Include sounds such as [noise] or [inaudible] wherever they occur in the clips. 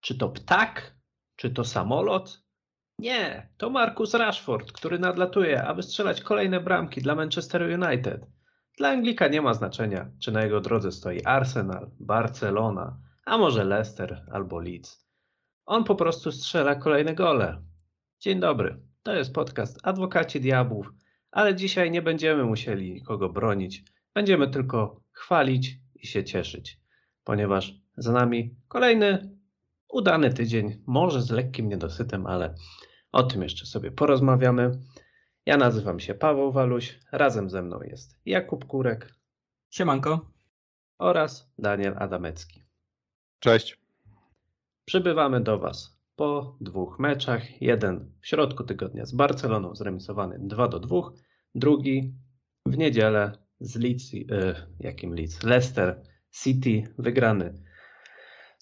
Czy to ptak? Czy to samolot? Nie, to Marcus Rashford, który nadlatuje, aby strzelać kolejne bramki dla Manchester United. Dla Anglika nie ma znaczenia, czy na jego drodze stoi Arsenal, Barcelona, a może Leicester albo Leeds. On po prostu strzela kolejne gole. Dzień dobry, to jest podcast Adwokaci Diabłów, ale dzisiaj nie będziemy musieli nikogo bronić. Będziemy tylko chwalić i się cieszyć, ponieważ za nami kolejny udany tydzień, może z lekkim niedosytem, ale o tym jeszcze sobie porozmawiamy. Ja nazywam się Paweł Waluś, razem ze mną jest Jakub Kurek. Siemanko. Oraz Daniel Adamecki. Cześć. Przybywamy do Was po dwóch meczach. Jeden w środku tygodnia z Barceloną zremisowany 2 do 2, drugi w niedzielę z Leeds, yy, jakim Leeds? Leicester City wygrany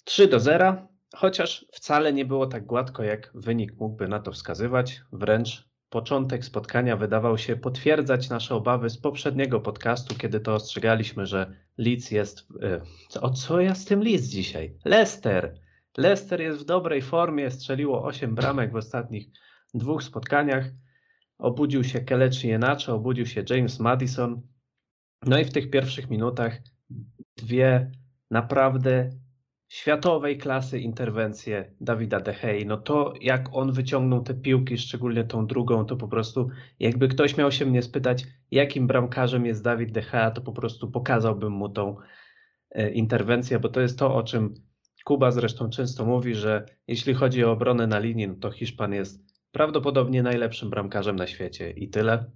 3 do 0, chociaż wcale nie było tak gładko, jak wynik mógłby na to wskazywać. Wręcz początek spotkania wydawał się potwierdzać nasze obawy z poprzedniego podcastu, kiedy to ostrzegaliśmy, że Leeds jest. Yy, o co ja z tym Leeds dzisiaj? Leicester! Leicester jest w dobrej formie, strzeliło 8 bramek w ostatnich dwóch spotkaniach. Obudził się Kelechi Jenacze, obudził się James Madison. No i w tych pierwszych minutach dwie naprawdę światowej klasy interwencje Dawida De Gea. No to jak on wyciągnął te piłki, szczególnie tą drugą, to po prostu jakby ktoś miał się mnie spytać, jakim bramkarzem jest Dawid De Gea, to po prostu pokazałbym mu tą e, interwencję, bo to jest to, o czym Kuba zresztą często mówi, że jeśli chodzi o obronę na linii, no to Hiszpan jest prawdopodobnie najlepszym bramkarzem na świecie i tyle.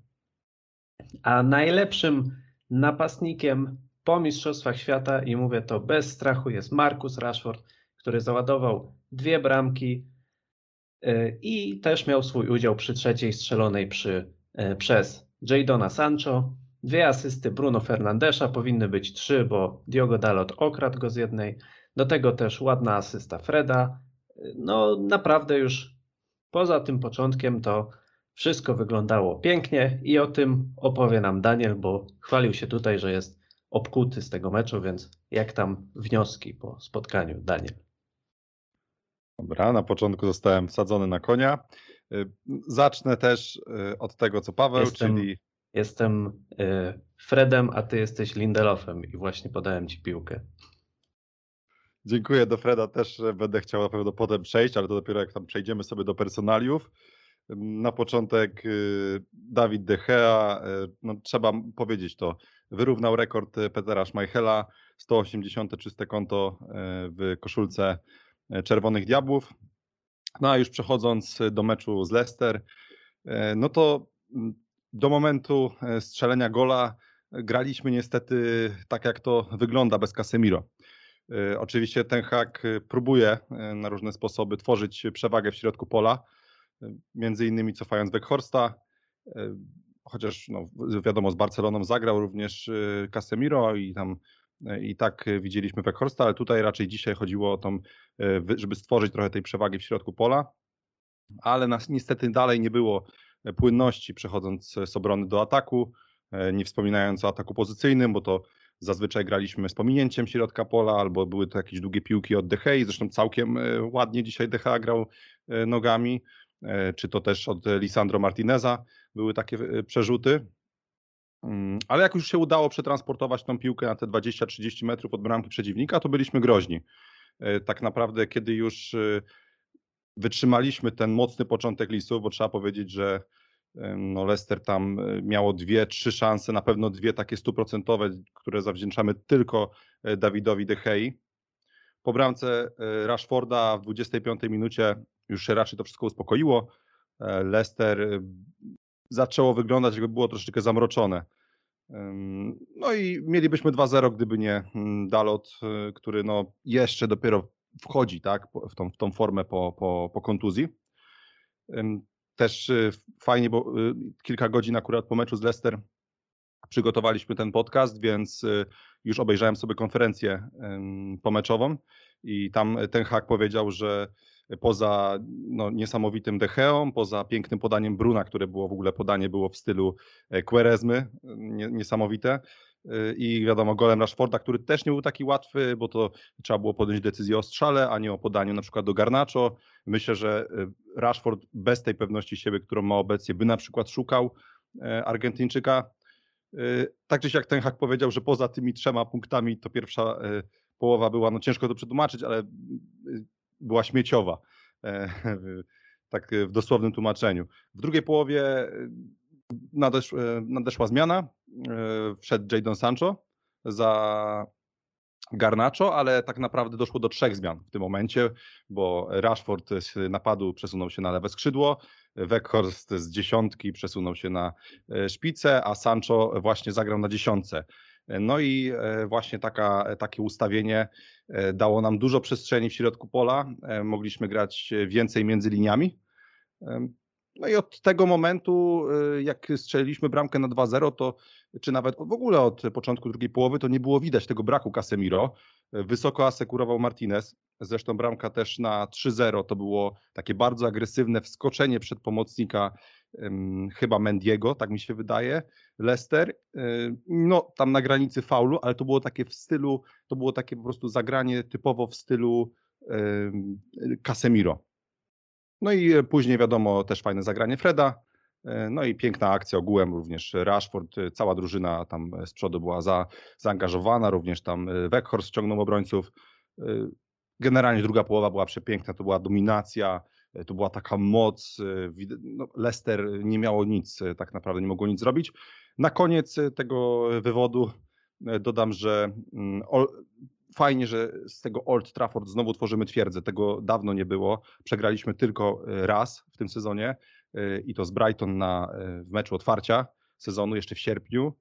A najlepszym napastnikiem po Mistrzostwach Świata, i mówię to bez strachu, jest Marcus Rashford, który załadował dwie bramki y, i też miał swój udział przy trzeciej strzelonej przy, y, przez Jadona Sancho. Dwie asysty Bruno Fernandesza, powinny być trzy, bo Diogo Dalot okradł go z jednej. Do tego też ładna asysta Freda. No naprawdę już poza tym początkiem to wszystko wyglądało pięknie i o tym opowie nam Daniel, bo chwalił się tutaj, że jest obkuty z tego meczu, więc jak tam wnioski po spotkaniu, Daniel? Dobra, na początku zostałem wsadzony na konia. Y, zacznę też y, od tego, co Paweł, jestem, czyli. Jestem y, Fredem, a ty jesteś Lindelofem i właśnie podałem ci piłkę. Dziękuję do Freda, też będę chciał na pewno potem przejść, ale to dopiero jak tam przejdziemy sobie do personaliów. Na początek Dawid De Gea, no trzeba powiedzieć to, wyrównał rekord Petera Schmeichela, 180 czyste konto e, w koszulce e, Czerwonych Diabłów. No a już przechodząc do meczu z Leicester, e, no to do momentu strzelenia gola graliśmy niestety tak jak to wygląda bez Casemiro. Oczywiście ten hak próbuje na różne sposoby tworzyć przewagę w środku pola, między innymi cofając Beckhorsta, chociaż no, wiadomo, z Barceloną zagrał również y, Casemiro i tam y, i tak widzieliśmy Weghorsta, ale tutaj raczej dzisiaj chodziło o to, y, żeby stworzyć trochę tej przewagi w środku pola, ale nas niestety dalej nie było płynności przechodząc z obrony do ataku, nie wspominając o ataku pozycyjnym, bo to zazwyczaj graliśmy z pominięciem środka pola, albo były to jakieś długie piłki od Dehei, zresztą całkiem ładnie dzisiaj Decha grał nogami, czy to też od Lisandro Martineza, były takie e, przerzuty. Mm, ale jak już się udało przetransportować tą piłkę na te 20-30 metrów od bramki przeciwnika, to byliśmy groźni. E, tak naprawdę, kiedy już e, wytrzymaliśmy ten mocny początek listów, bo trzeba powiedzieć, że no Leicester tam miało dwie, trzy szanse, na pewno dwie takie stuprocentowe, które zawdzięczamy tylko Dawidowi De. Po bramce Rashforda w 25 minucie już się raczej to wszystko uspokoiło. Leicester zaczęło wyglądać, jakby było troszeczkę zamroczone. No i mielibyśmy 2-0, gdyby nie mm, Dalot, który no jeszcze dopiero wchodzi tak, w, tą, w tą formę po, po, po kontuzji. Też fajnie, bo kilka godzin akurat po meczu z Leicester przygotowaliśmy ten podcast, więc już obejrzałem sobie konferencję pomeczową i tam ten hak powiedział, że poza no, niesamowitym Decheą, poza pięknym podaniem Bruna, które było w ogóle podanie było w stylu e, Quaresmy, niesamowite, y, i wiadomo golem Rashforda, który też nie był taki łatwy, bo to trzeba było podjąć decyzję o strzale, a nie o podaniu na przykład do Garnacho. Myślę, że y, Rashford bez tej pewności siebie, którą ma obecnie, by na przykład szukał e, Argentyńczyka. Y, tak czy siak ten hak powiedział, że poza tymi trzema punktami to pierwsza połowa była, no ciężko to przetłumaczyć, ale była śmieciowa. E, tak w dosłownym tłumaczeniu. W drugiej połowie nadesz, nadeszła zmiana. Wszedł Jadon Sancho za Garnacho, ale tak naprawdę doszło do trzech zmian w tym momencie, bo Rashford z napadu przesunął się na lewe skrzydło, Weghorst z dziesiątki przesunął się na e, szpicę, a Sancho właśnie zagrał na dziesiątce. No i e, właśnie taka, takie ustawienie e, dało nam dużo przestrzeni w środku pola. Mogliśmy grać więcej między liniami. No i od tego momentu, y, jak strzeliliśmy bramkę na 2-0, to czy nawet w ogóle od początku drugiej połowy, to nie było widać tego braku Casemiro. Wysoko asekurował Martinez. Zresztą bramka też na 3-0 to było takie bardzo agresywne wskoczenie przed pomocnika chyba Mendiego, tak mi się wydaje, Leicester. Y, no tam na granicy faulu, ale to było takie w stylu, to było takie po prostu zagranie typowo w stylu Casemiro. No i e, później wiadomo też fajne zagranie Freda. E, no i piękna akcja ogółem, również Rashford, e, cała drużyna tam z przodu była za, zaangażowana, również tam Weghorst ściągnął obrońców. Generalnie druga połowa była przepiękna, to była dominacja, to była taka moc. No, Leicester nie miało nic, tak naprawdę nie mogło nic zrobić. Na koniec tego wywodu dodam, że mm, fajnie, że z tego Old Trafford znowu tworzymy twierdzę. Tego dawno nie było. Przegraliśmy tylko e, raz w tym sezonie e, i to z Brighton na, e, w meczu otwarcia sezonu jeszcze w sierpniu.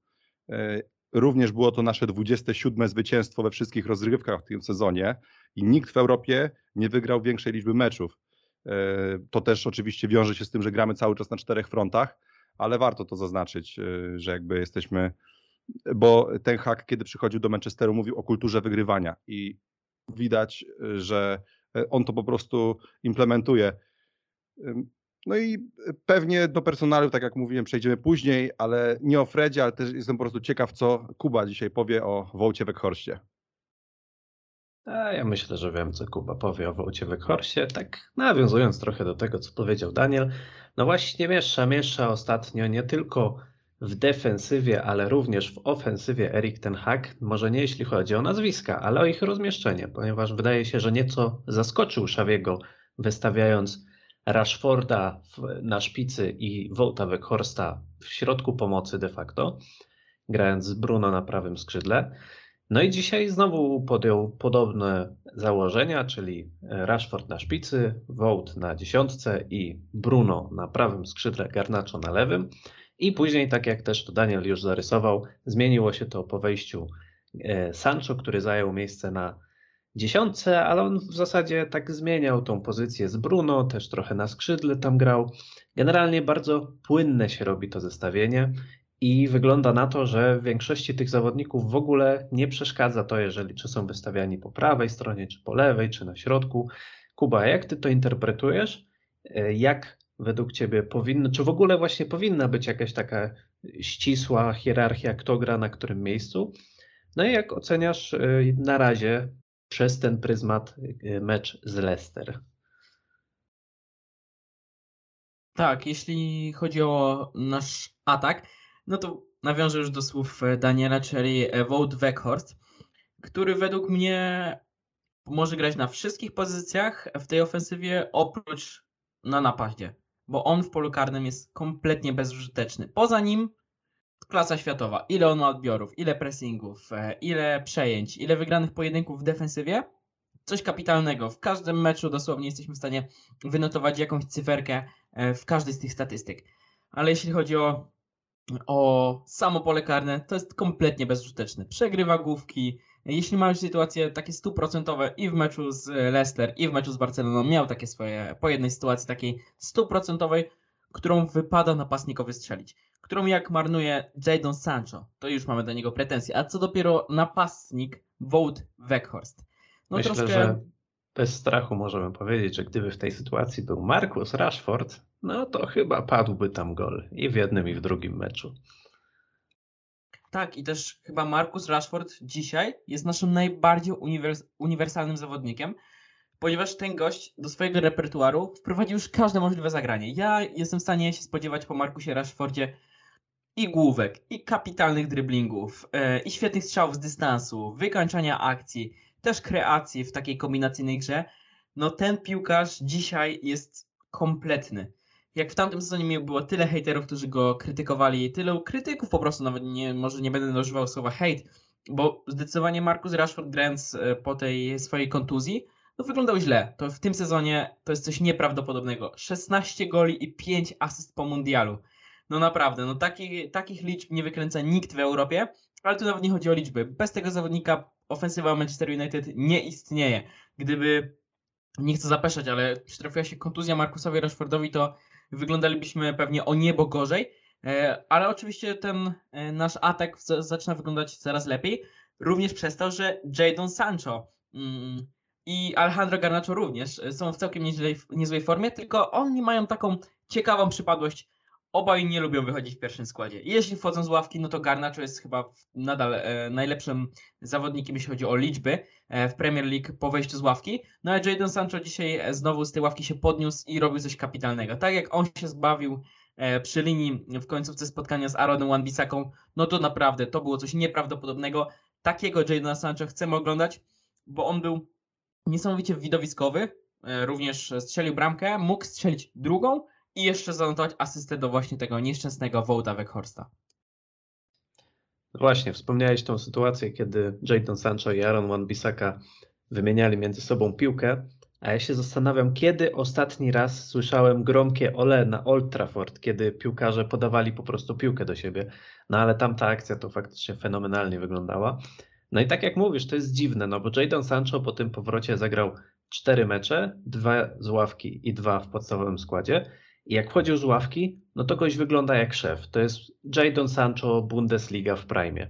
Również było to nasze 27 zwycięstwo we wszystkich rozgrywkach w tym sezonie i nikt w Europie nie wygrał większej liczby meczów. To też oczywiście wiąże się z tym, że gramy cały czas na czterech frontach, ale warto to zaznaczyć, że jakby jesteśmy bo ten hak, kiedy przychodził do Manchesteru, mówił o kulturze wygrywania i widać, że on to po prostu implementuje. No i pewnie do personalu, tak jak mówiłem, przejdziemy później, ale nie o Fredzie, ale też jestem po prostu ciekaw, co Kuba dzisiaj powie o Wołcie Weghorście. A ja myślę, że wiem, co Kuba powie o Wołcie Weghorście. Tak nawiązując trochę do tego, co powiedział Daniel. No właśnie miesza, miesza ostatnio nie tylko w defensywie, ale również w ofensywie Erik ten Hag, może nie jeśli chodzi o nazwiska, ale o ich rozmieszczenie, ponieważ wydaje się, że nieco zaskoczył Szawiego, wystawiając Rashforda na szpicy i Wołta Weghorsta w środku pomocy de facto, grając z Bruno na prawym skrzydle. No i dzisiaj znowu podjął podobne założenia, czyli Rashford na szpicy, Wołt na dziesiątce i Bruno na prawym skrzydle, Garnacho na lewym. I później, tak jak też to Daniel już zarysował, zmieniło się to po wejściu e, Sancho, który zajął miejsce na dziesiątce, ale on w zasadzie tak zmieniał tą pozycję z Bruno, też trochę na skrzydle tam grał. Generalnie bardzo płynne się robi to zestawienie i wygląda na to, że większości tych zawodników w ogóle nie przeszkadza to, jeżeli czy są wystawiani po prawej stronie, czy po lewej, czy na środku. Kuba, jak ty to interpretujesz? E, jak według Ciebie powinno, czy w ogóle właśnie powinna być jakaś taka ścisła hierarchia, kto gra na którym miejscu? No i jak oceniasz y, na razie przez ten pryzmat y, mecz z Leicester? Tak, jeśli chodzi o nasz atak, no to nawiążę już do słów e, Daniela, czyli Wout Weghorst, który według mnie może grać na wszystkich pozycjach w tej ofensywie, oprócz na napadzie bo on w polu karnym jest kompletnie bezużyteczny. Poza nim klasa światowa. Ile on ma odbiorów, ile pressingów, e, ile przejęć, ile wygranych pojedynków w defensywie. Coś kapitalnego. W każdym meczu dosłownie jesteśmy w stanie wynotować jakąś cyferkę e, w każdej z tych statystyk. Ale jeśli chodzi o, o samo pole karne, to jest kompletnie bezużyteczny. Przegrywa główki, jeśli ma już sytuacje takie stuprocentowe i w meczu z Leicester, i w meczu z Barceloną, miał takie swoje, po jednej sytuacji takiej stuprocentowej, którą wypada napastnikowi strzelić. Którą jak marnuje Jadon Sancho, to już mamy do niego pretensje. A co dopiero napastnik Wout Weghorst. No Myślę, troszkę... że bez strachu możemy powiedzieć, że gdyby w tej sytuacji był Marcus Rashford, no to chyba padłby tam gol i w jednym i w drugim meczu. Tak, i też chyba Marcus Rashford dzisiaj jest naszym najbardziej uniwers uniwersalnym zawodnikiem, ponieważ ten gość do swojego repertuaru wprowadził już każde możliwe zagranie. Ja jestem w stanie się spodziewać po Marcusie Rashfordzie i główek, i kapitalnych driblingów, e, i świetnych strzałów z dystansu, wykończania akcji, też kreacji w takiej kombinacyjnej grze. No ten piłkarz dzisiaj jest kompletny. Jak w tamtym sezonie było tyle hejterów, którzy go krytykowali, tylu krytyków po prostu, nawet nie, może nie będę używał słowa hejt, bo zdecydowanie Marcus Rashford grając e, po tej swojej kontuzji, no wyglądał źle. To w tym sezonie to jest coś nieprawdopodobnego. 16 goli i 5 asyst po mundialu. No naprawdę, no taki, takich liczb nie wykręca nikt w Europie, ale tu nawet nie chodzi o liczby. Bez tego zawodnika ofensywa Manchester United nie istnieje. Gdyby, nie chcę zapeszać, ale przytrafiła się kontuzja Markusowi Rashfordowi, to wyglądalibyśmy pewnie o niebo gorzej, e, ale oczywiście ten e, nasz atak zaczyna wyglądać coraz lepiej, również przez to, że Jadon Sancho mm, i Alejandro Garnacho również są w całkiem niezłej, niezłej formie, tylko oni mają taką ciekawą przypadłość obaj nie lubią wychodzić w pierwszym składzie. Jeśli wchodzą z ławki, no to Garnacho jest chyba nadal e, najlepszym zawodnikiem, jeśli chodzi o liczby e, w Premier League po wejściu z ławki. No a Jadon Sancho dzisiaj e, znowu z tej ławki się podniósł i robił coś kapitalnego. Tak jak on się zbawił przy linii w końcówce spotkania z Aaronem Wan-Bissaką, no to naprawdę to było coś nieprawdopodobnego. Takiego Jadona Sancho chcemy oglądać, bo on był niesamowicie widowiskowy, również strzelił bramkę, mógł strzelić drugą, i jeszcze zanotować asystę do właśnie tego nieszczęsnego Wołda Weghorsta. Właśnie, wspomniałeś tą sytuację, kiedy Jadon Sancho i Aaron Wan-Bissaka wymieniali między sobą piłkę, a ja się zastanawiam, kiedy ostatni raz słyszałem gromkie ole na Old Trafford, kiedy piłkarze podawali po prostu piłkę do siebie. No ale tamta akcja to faktycznie fenomenalnie wyglądała. No i tak jak mówisz, to jest dziwne, no bo Jadon Sancho po tym powrocie zagrał cztery mecze, dwa z ławki i dwa w podstawowym składzie. I jak wchodził z ławki, no to goś wygląda jak szef. To jest Jadon Sancho Bundesliga w prime.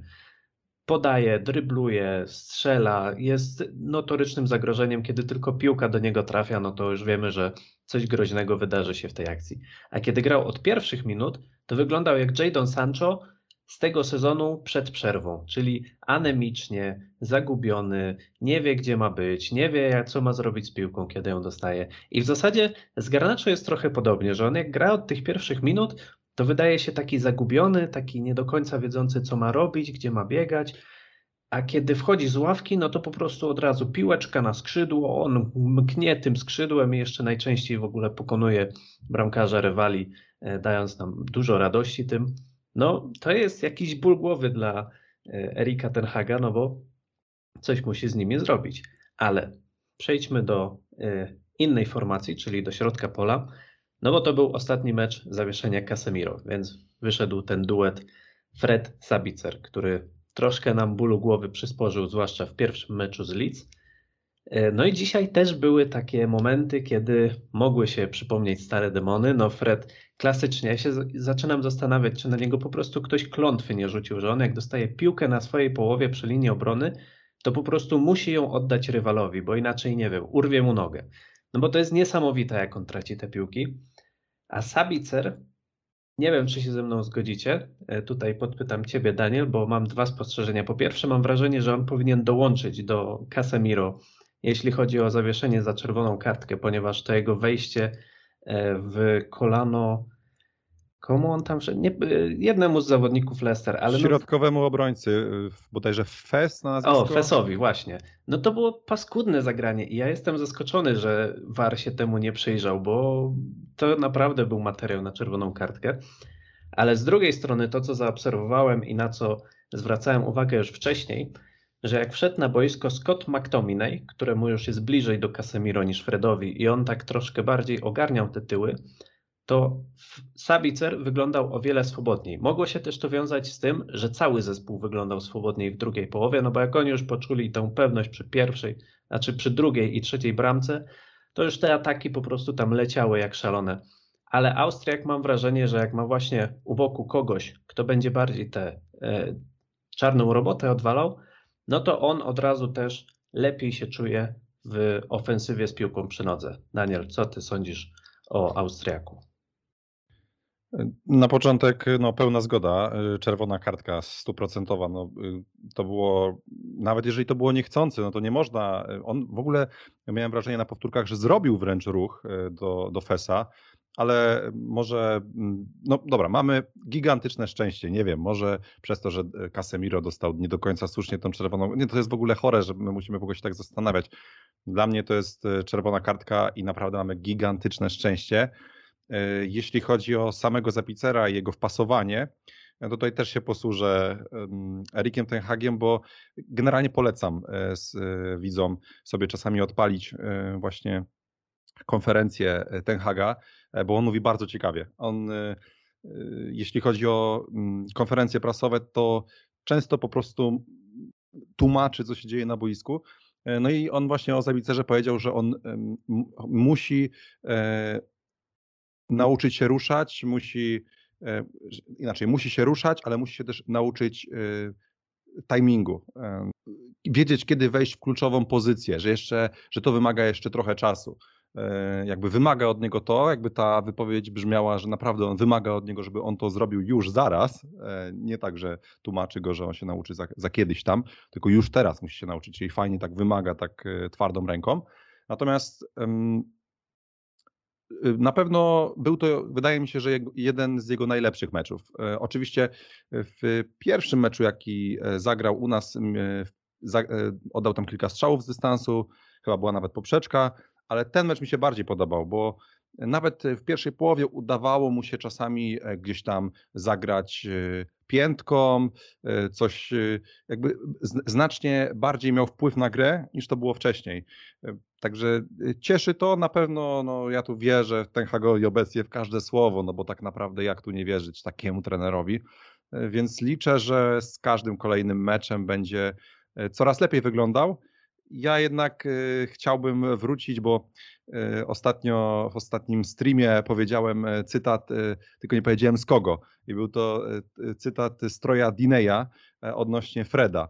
Podaje, drybluje, strzela, jest notorycznym zagrożeniem. Kiedy tylko piłka do niego trafia, no to już wiemy, że coś groźnego wydarzy się w tej akcji. A kiedy grał od pierwszych minut, to wyglądał jak Jadon Sancho, z tego sezonu przed przerwą, czyli anemicznie, zagubiony, nie wie gdzie ma być, nie wie co ma zrobić z piłką, kiedy ją dostaje. I w zasadzie z Garnacho jest trochę podobnie, że on jak gra od tych pierwszych minut, to wydaje się taki zagubiony, taki nie do końca wiedzący co ma robić, gdzie ma biegać. A kiedy wchodzi z ławki, no to po prostu od razu piłeczka na skrzydło, on mknie tym skrzydłem i jeszcze najczęściej w ogóle pokonuje bramkarza rywali, e, dając nam dużo radości tym. No, to jest jakiś ból głowy dla e, Erika Tenhaga, no bo coś musi z nimi zrobić. Ale przejdźmy do e, innej formacji, czyli do środka pola, no bo to był ostatni mecz zawieszenia Casemiro, więc wyszedł ten duet Fred Sabicer, który troszkę nam bólu głowy przysporzył, zwłaszcza w pierwszym meczu z Leeds. E, no i dzisiaj też były takie momenty, kiedy mogły się przypomnieć stare demony. No Fred klasycznie, ja się zaczynam zastanawiać, czy na niego po prostu ktoś klątwy nie rzucił, że on jak dostaje piłkę na swojej połowie przy linii obrony, to po prostu musi ją oddać rywalowi, bo inaczej, nie wiem, urwie mu nogę. No bo to jest niesamowite, jak on traci te piłki. A Sabicer, nie wiem, czy się ze mną zgodzicie, e, tutaj podpytam Ciebie, Daniel, bo mam dwa spostrzeżenia. Po pierwsze, mam wrażenie, że on powinien dołączyć do Casemiro jeśli chodzi o zawieszenie za czerwoną kartkę, ponieważ to jego wejście e, w kolano. Komu on tam Nie, e, jednemu z zawodników Leicester, ale. No Środkowemu no... obrońcy, bodajże Fes na nazwisko. O, Fesowi, właśnie. No to było paskudne zagranie i ja jestem zaskoczony, że VAR się temu nie przyjrzał, bo to naprawdę był materiał na czerwoną kartkę. Ale z drugiej strony to, co zaobserwowałem i na co zwracałem uwagę już wcześniej, że jak wszedł na boisko Scott McTominay, któremu już jest bliżej do Casemiro niż Fredowi i on tak troszkę bardziej ogarniał te tyły, to Sabicer wyglądał o wiele swobodniej. Mogło się też to wiązać z tym, że cały zespół wyglądał swobodniej w drugiej połowie, no bo jak oni już poczuli tę pewność przy pierwszej, znaczy przy drugiej i trzeciej bramce, to już te ataki po prostu tam leciały jak szalone. Ale Austriak mam wrażenie, że jak ma właśnie u boku kogoś, kto będzie bardziej tę e, czarną robotę odwalał, no to on od razu też lepiej się czuje w ofensywie z piłką przy nodze. Daniel, co ty sądzisz o Austriaku? Na początek no, pełna zgoda, czerwona kartka stuprocentowa. No, to było, nawet jeżeli to było niechcący, no to nie można. On w ogóle ja miałem wrażenie na powtórkach, że zrobił wręcz ruch y, do, do Fesa, ale może, mm, no dobra, mamy gigantyczne szczęście. Nie wiem, może przez to, że y, Casemiro dostał nie do końca słusznie tą czerwoną. Nie, to jest w ogóle chore, że my musimy w ogóle się tak zastanawiać. Dla mnie to jest y, czerwona kartka i naprawdę mamy gigantyczne szczęście. E, Jeśli chodzi o samego Zapicera i jego wpasowanie, to tutaj też się posłużę em, Erikiem Ten Hagiem, bo generalnie polecam e, z e, widzom sobie czasami odpalić e, właśnie konferencję e, Ten Haga, e, bo on mówi bardzo ciekawie. On, e, jeśli chodzi o mm, konferencje prasowe, to często po prostu tłumaczy, co się dzieje na boisku. No i on właśnie o Zabicerze powiedział, że on musi nauczyć się ruszać, musi inaczej, musi się ruszać, ale musi się też nauczyć timingu. Wiedzieć, kiedy wejść w kluczową pozycję, że jeszcze, że to wymaga jeszcze trochę czasu. E, Jakby wymaga od niego to, jakby ta wypowiedź brzmiała, że naprawdę on wymaga od niego, żeby on to zrobił już zaraz. e, Nie tak, że tłumaczy go, że on się nauczy za, za kiedyś tam, tylko już teraz musi się nauczyć, czyli fajnie tak wymaga, tak e, twardą ręką. Natomiast Y, Na pewno był to, wydaje mi się, że jeden z jego najlepszych meczów. Oczywiście w pierwszym meczu, jaki zagrał u nas, oddał tam kilka strzałów z dystansu, chyba była nawet poprzeczka, ale ten mecz mi się bardziej podobał, bo nawet w pierwszej połowie udawało mu się czasami e, gdzieś tam zagrać e, piętką, e, coś e, jakby znacznie bardziej miał wpływ na grę niż to było wcześniej. E, Także cieszy to na pewno, no ja tu wierzę w Ten Hagowi obecnie w każde słowo, no bo tak naprawdę jak tu nie wierzyć takiemu trenerowi. E, Więc liczę, że z każdym kolejnym meczem będzie e, coraz lepiej wyglądał. Ja jednak e, chciałbym wrócić, bo e, ostatnio w ostatnim streamie powiedziałem e, cytat, e, tylko nie powiedziałem z kogo. I był to e, cytat z Troja Dineya odnośnie Freda.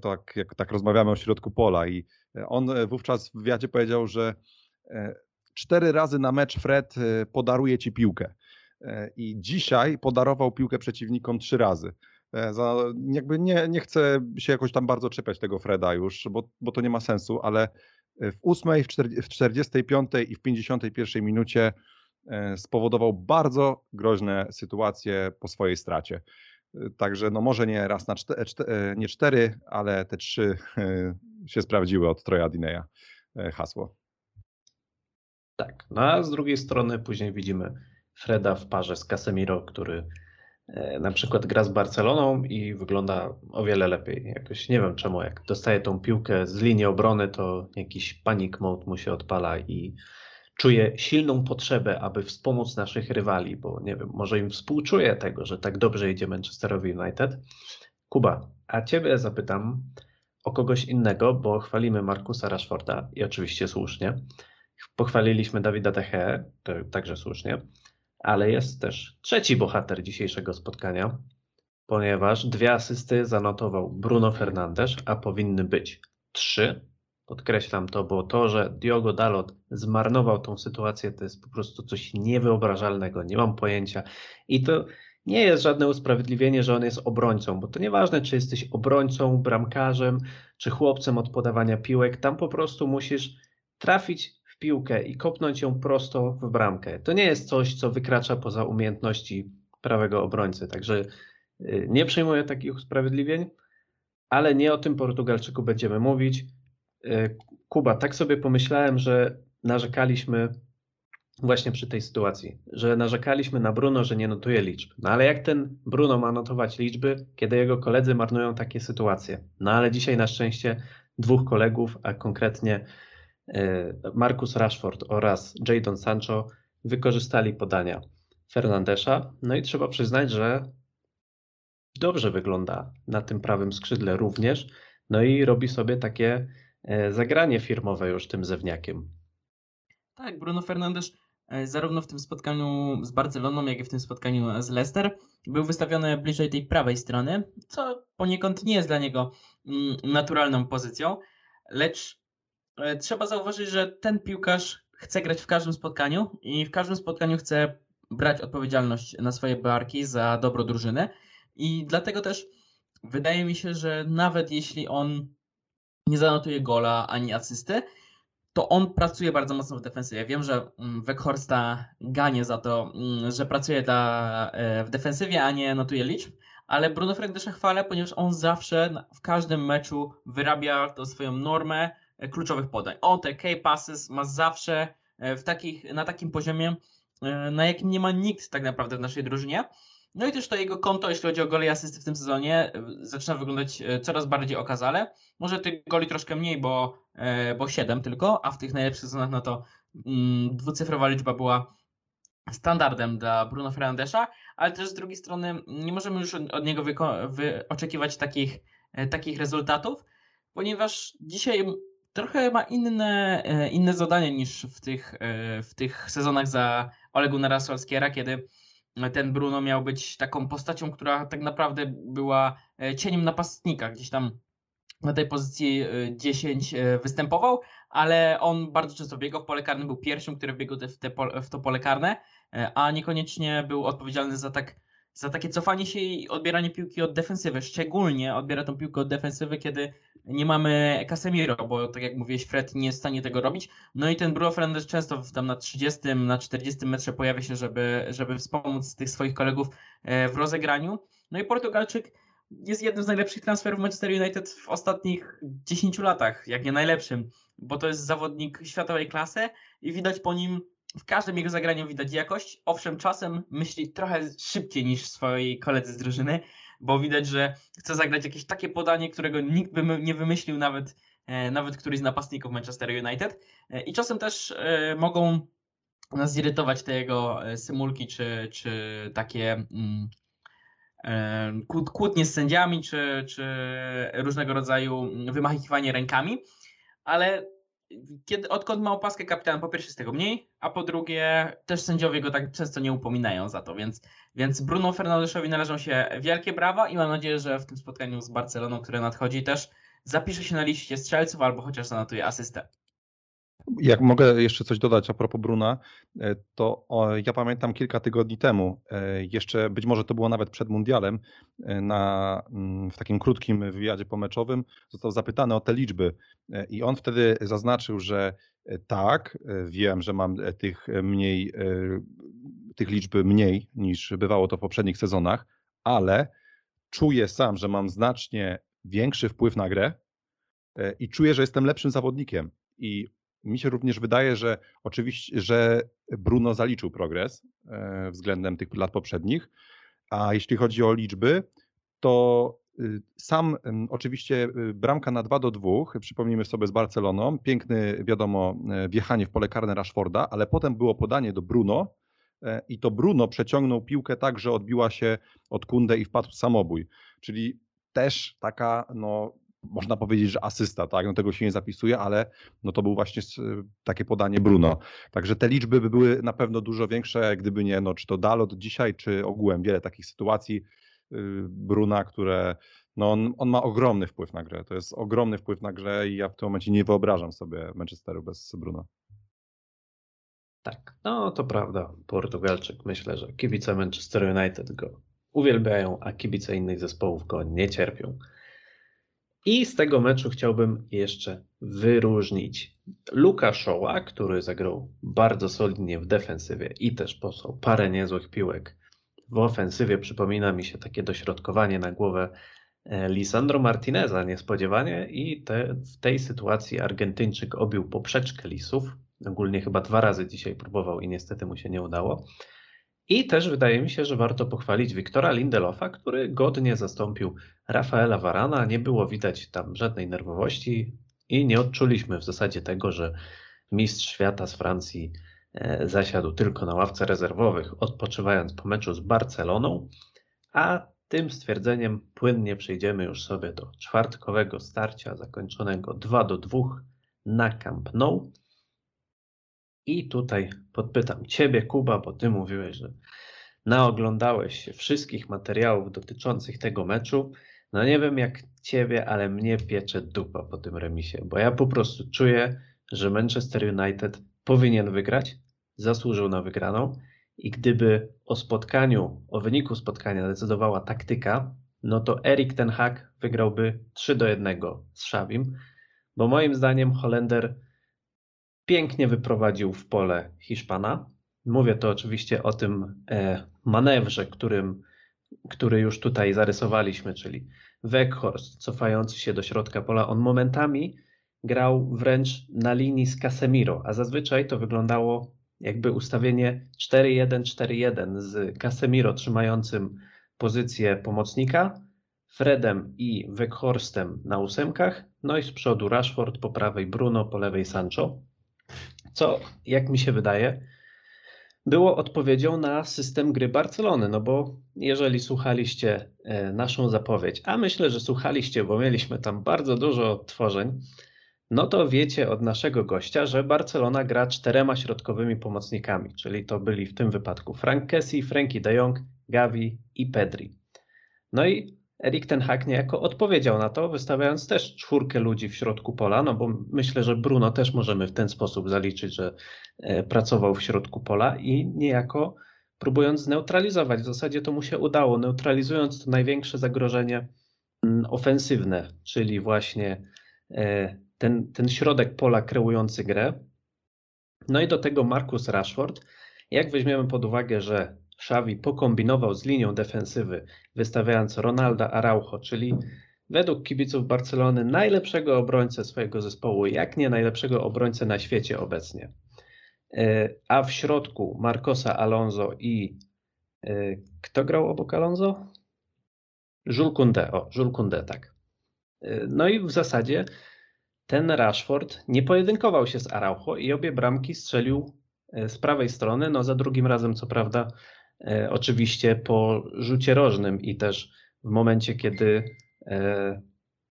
To jak, tak rozmawiamy o środku pola i on wówczas w wywiadzie powiedział, że cztery razy na mecz Fred podaruje ci piłkę. I dzisiaj podarował piłkę przeciwnikom trzy razy. E, Za, jakby nie, nie chcę się jakoś tam bardzo czepiać tego Freda już, bo, bo to nie ma sensu, ale e, w ósmej, w czterdzie- w 45 i w 51 minucie e, spowodował bardzo groźne sytuacje po swojej stracie. Także no może nie raz na czte, czte, nie cztery, ale te trzy się sprawdziły od Troja Dineya hasło. Tak, no a z drugiej strony później widzimy Freda w parze z Casemiro, który na przykład gra z Barceloną i wygląda o wiele lepiej. Jakoś nie wiem czemu, jak dostaje tą piłkę z linii obrony, to jakiś panic mode mu się odpala i czuje silną potrzebę, aby wspomóc naszych rywali, bo nie wiem, może im współczuję tego, że tak dobrze idzie Manchesterowi United. Kuba, a ciebie zapytam o kogoś innego, bo chwalimy Markusa Rashforda i oczywiście słusznie. Pochwaliliśmy Dawida Teche, także słusznie, ale jest też trzeci bohater dzisiejszego spotkania, ponieważ dwie asysty zanotował Bruno Fernandes, a powinny być trzy. Podkreślam to, bo to, że Diogo Dalot zmarnował tą sytuację, to jest po prostu coś niewyobrażalnego, nie mam pojęcia. I to nie jest żadne usprawiedliwienie, że on jest obrońcą, bo to nieważne, czy jesteś obrońcą, bramkarzem, czy chłopcem od podawania piłek, tam po prostu musisz trafić w piłkę i kopnąć ją prosto w bramkę. To nie jest coś, co wykracza poza umiejętności prawego obrońcy. Także y, nie przyjmuję takich usprawiedliwień, ale nie o tym Portugalczyku będziemy mówić. Y, Kuba, tak sobie pomyślałem, że narzekaliśmy właśnie przy tej sytuacji, że narzekaliśmy na Bruno, że nie notuje liczb. No ale jak ten Bruno ma notować liczby, kiedy jego koledzy marnują takie sytuacje? No ale dzisiaj na szczęście dwóch kolegów, a konkretnie Marcus Rashford oraz Jadon Sancho wykorzystali podania Fernandesza. No i trzeba przyznać, że dobrze wygląda na tym prawym skrzydle również. No i robi sobie takie e, zagranie firmowe już tym zewniakiem. Tak, Bruno Fernandes e, zarówno w tym spotkaniu z Barceloną, jak i w tym spotkaniu z Leicester był wystawiony bliżej tej prawej strony, co poniekąd nie jest dla niego mm, naturalną pozycją, lecz e, trzeba zauważyć, że ten piłkarz chce grać w każdym spotkaniu i w każdym spotkaniu chce brać odpowiedzialność na swoje barki za dobro drużyny i dlatego też wydaje mi się, że nawet jeśli on nie zanotuje gola ani asysty, to on pracuje bardzo mocno w defensywie. Wiem, że mm, Weghorsta ganie za to, mm, że pracuje dla, e, w defensywie, a nie notuje liczb, ale Bruno Fernandesza chwalę, ponieważ on zawsze w każdym meczu wyrabia tą swoją normę e, kluczowych podań. On te key passes ma zawsze e, w takich, na takim poziomie, e, na jakim nie ma nikt tak naprawdę w naszej drużynie. No i też to jego konto, jeśli chodzi o gole i asysty w tym sezonie, e, zaczyna wyglądać e, coraz bardziej okazale. Może tych goli troszkę mniej, bo, e, bo 7 tylko, a w tych najlepszych sezonach no to mm, dwucyfrowa liczba była standardem dla Bruno Fernandesza, ale też z drugiej strony nie możemy już od, niego oczekiwać takich, e, takich rezultatów, ponieważ dzisiaj trochę ma inne, e, inne zadanie niż w tych, e, w tych sezonach za Ole Gunnara Solskiera, kiedy ten Bruno miał być taką postacią, która tak naprawdę była e, cieniem napastnika, gdzieś tam na tej pozycji e, 10 e, występował, ale on bardzo często biegał. W pole karne, był pierwszym, który biegł w, te, w to pole karne, a niekoniecznie był odpowiedzialny za, tak, za takie cofanie się i odbieranie piłki od defensywy. Szczególnie odbiera tą piłkę od defensywy, kiedy nie mamy Casemiro, bo tak jak mówiłeś, Fred nie jest w stanie tego robić. No i ten Bruno Fernandes często tam na 30, na 40 metrze pojawia się, żeby, żeby wspomóc tych swoich kolegów e, w rozegraniu. No i Portugalczyk jest jednym z najlepszych transferów Manchester United w ostatnich 10 latach, jak nie najlepszym, bo to jest zawodnik światowej klasy i widać po nim w każdym jego zagraniu widać jakość. Owszem, czasem myśli trochę szybciej niż swoi koledzy z drużyny, bo widać, że chce zagrać jakieś takie podanie, którego nikt by nie wymyślił, nawet, e, nawet któryś z napastników Manchester United. E, I czasem też e, mogą nas zirytować te jego symulki, czy, czy takie mm, kłó- kłótnie z sędziami, czy, czy różnego rodzaju wymachiwanie rękami, ale kiedy, odkąd ma opaskę kapitana, po pierwsze jest tego mniej, a po drugie też sędziowie go tak często nie upominają za to, więc, więc Bruno Fernandeszowi należą się wielkie brawa i mam nadzieję, że w tym spotkaniu z Barceloną, które nadchodzi też zapisze się na liście strzelców albo chociaż zanotuje asystę. Jak mogę jeszcze coś dodać a propos Bruna, e, to ja pamiętam kilka tygodni temu, e, jeszcze być może to było nawet przed mundialem, e, na, mm, w takim krótkim wywiadzie pomeczowym został zapytany o te liczby i on wtedy zaznaczył, że tak, wiem, że mam tych mniej, tych liczby mniej niż bywało to w poprzednich sezonach, ale czuję sam, że mam znacznie większy wpływ na grę i czuję, że jestem lepszym zawodnikiem. I mi się również wydaje, że oczywiście, że Bruno zaliczył progres e, względem tych lat poprzednich, a jeśli chodzi o liczby, to y, sam oczywiście y, bramka na 2 do 2, przypomnijmy sobie z Barceloną, piękny wiadomo e, wjechanie w pole karne Rashforda, ale potem było podanie do Bruno e, i to Bruno przeciągnął piłkę tak, że odbiła się od Kunde i wpadł w samobój, czyli też taka no można powiedzieć, że asysta, tak? No tego się nie zapisuje, ale no to był właśnie takie podanie Bruno. Także te liczby by były na pewno dużo większe, gdyby nie, no czy to Dalot dzisiaj, czy ogółem wiele takich sytuacji y, Bruna, które no on, on ma ogromny wpływ na grę. To jest ogromny wpływ na grę i ja w tym momencie nie wyobrażam sobie Manchesteru bez Bruno. Tak, no to prawda. Portugalczyk, myślę, że kibice Manchester United go uwielbiają, a kibice innych zespołów go nie cierpią. I z tego meczu chciałbym jeszcze wyróżnić Luka Shaw'a, który zagrał bardzo solidnie w defensywie i też posłał parę niezłych piłek. W ofensywie przypomina mi się takie dośrodkowanie na głowę e, Lisandro Martineza niespodziewanie i te, w tej sytuacji Argentyńczyk obił poprzeczkę Lisów. Ogólnie chyba dwa razy dzisiaj próbował i niestety mu się nie udało. I też wydaje mi się, że warto pochwalić Wiktora Lindelofa, który godnie zastąpił Rafaela Varana. Nie było widać tam żadnej nerwowości i nie odczuliśmy w zasadzie tego, że mistrz świata z Francji e, zasiadł tylko na ławce rezerwowych, odpoczywając po meczu z Barceloną. A tym stwierdzeniem płynnie przejdziemy już sobie do czwartkowego starcia zakończonego 2 do 2 na Camp Nou. I tutaj podpytam Ciebie, Kuba, bo Ty mówiłeś, że naoglądałeś się wszystkich materiałów dotyczących tego meczu. No nie wiem jak Ciebie, ale mnie piecze dupa po tym remisie, bo ja po prostu czuję, że Manchester United powinien wygrać, zasłużył na wygraną i gdyby o spotkaniu, o wyniku spotkania decydowała taktyka, no to Erik ten Hag wygrałby 3 do 1 z Szawim, bo moim zdaniem Holender pięknie wyprowadził w pole Hiszpana. Mówię to oczywiście o tym e, manewrze, którym, który już tutaj zarysowaliśmy, czyli Weghorst cofający się do środka pola. On momentami grał wręcz na linii z Casemiro, a zazwyczaj to wyglądało jakby ustawienie 4-1-4-1 z Casemiro trzymającym pozycję pomocnika, Fredem i Weckhorstem na ósemkach, no i z przodu Rashford, po prawej Bruno, po lewej Sancho, co jak mi się wydaje było odpowiedzią na system gry Barcelony, no bo jeżeli słuchaliście e, naszą zapowiedź, a myślę, że słuchaliście, bo mieliśmy tam bardzo dużo tworzeń, no to wiecie od naszego gościa, że Barcelona gra czterema środkowymi pomocnikami, czyli to byli w tym wypadku Frank Kessie, Frankie de Jong, Gavi i Pedri. No i Erik ten Hag niejako odpowiedział na to, wystawiając też czwórkę ludzi w środku pola, no bo myślę, że Bruno też możemy w ten sposób zaliczyć, że e, pracował w środku pola i niejako próbując zneutralizować. W zasadzie to mu się udało, neutralizując to największe zagrożenie mm, ofensywne, czyli właśnie e, ten, ten środek pola kreujący grę. No i do tego Marcus Rashford. Jak weźmiemy pod uwagę, że Xavi pokombinował z linią defensywy, wystawiając Ronalda Araujo, czyli według kibiców Barcelony najlepszego obrońcę swojego zespołu, jak nie najlepszego obrońcę na świecie obecnie. E, a w środku Marcosa Alonso i e, kto grał obok Alonso? Jules Koundé, o, Jules Koundé, tak. E, no i w zasadzie ten Rashford nie pojedynkował się z Araujo i obie bramki strzelił z prawej strony, no za drugim razem co prawda oczywiście po rzucie rożnym i też w momencie, kiedy e,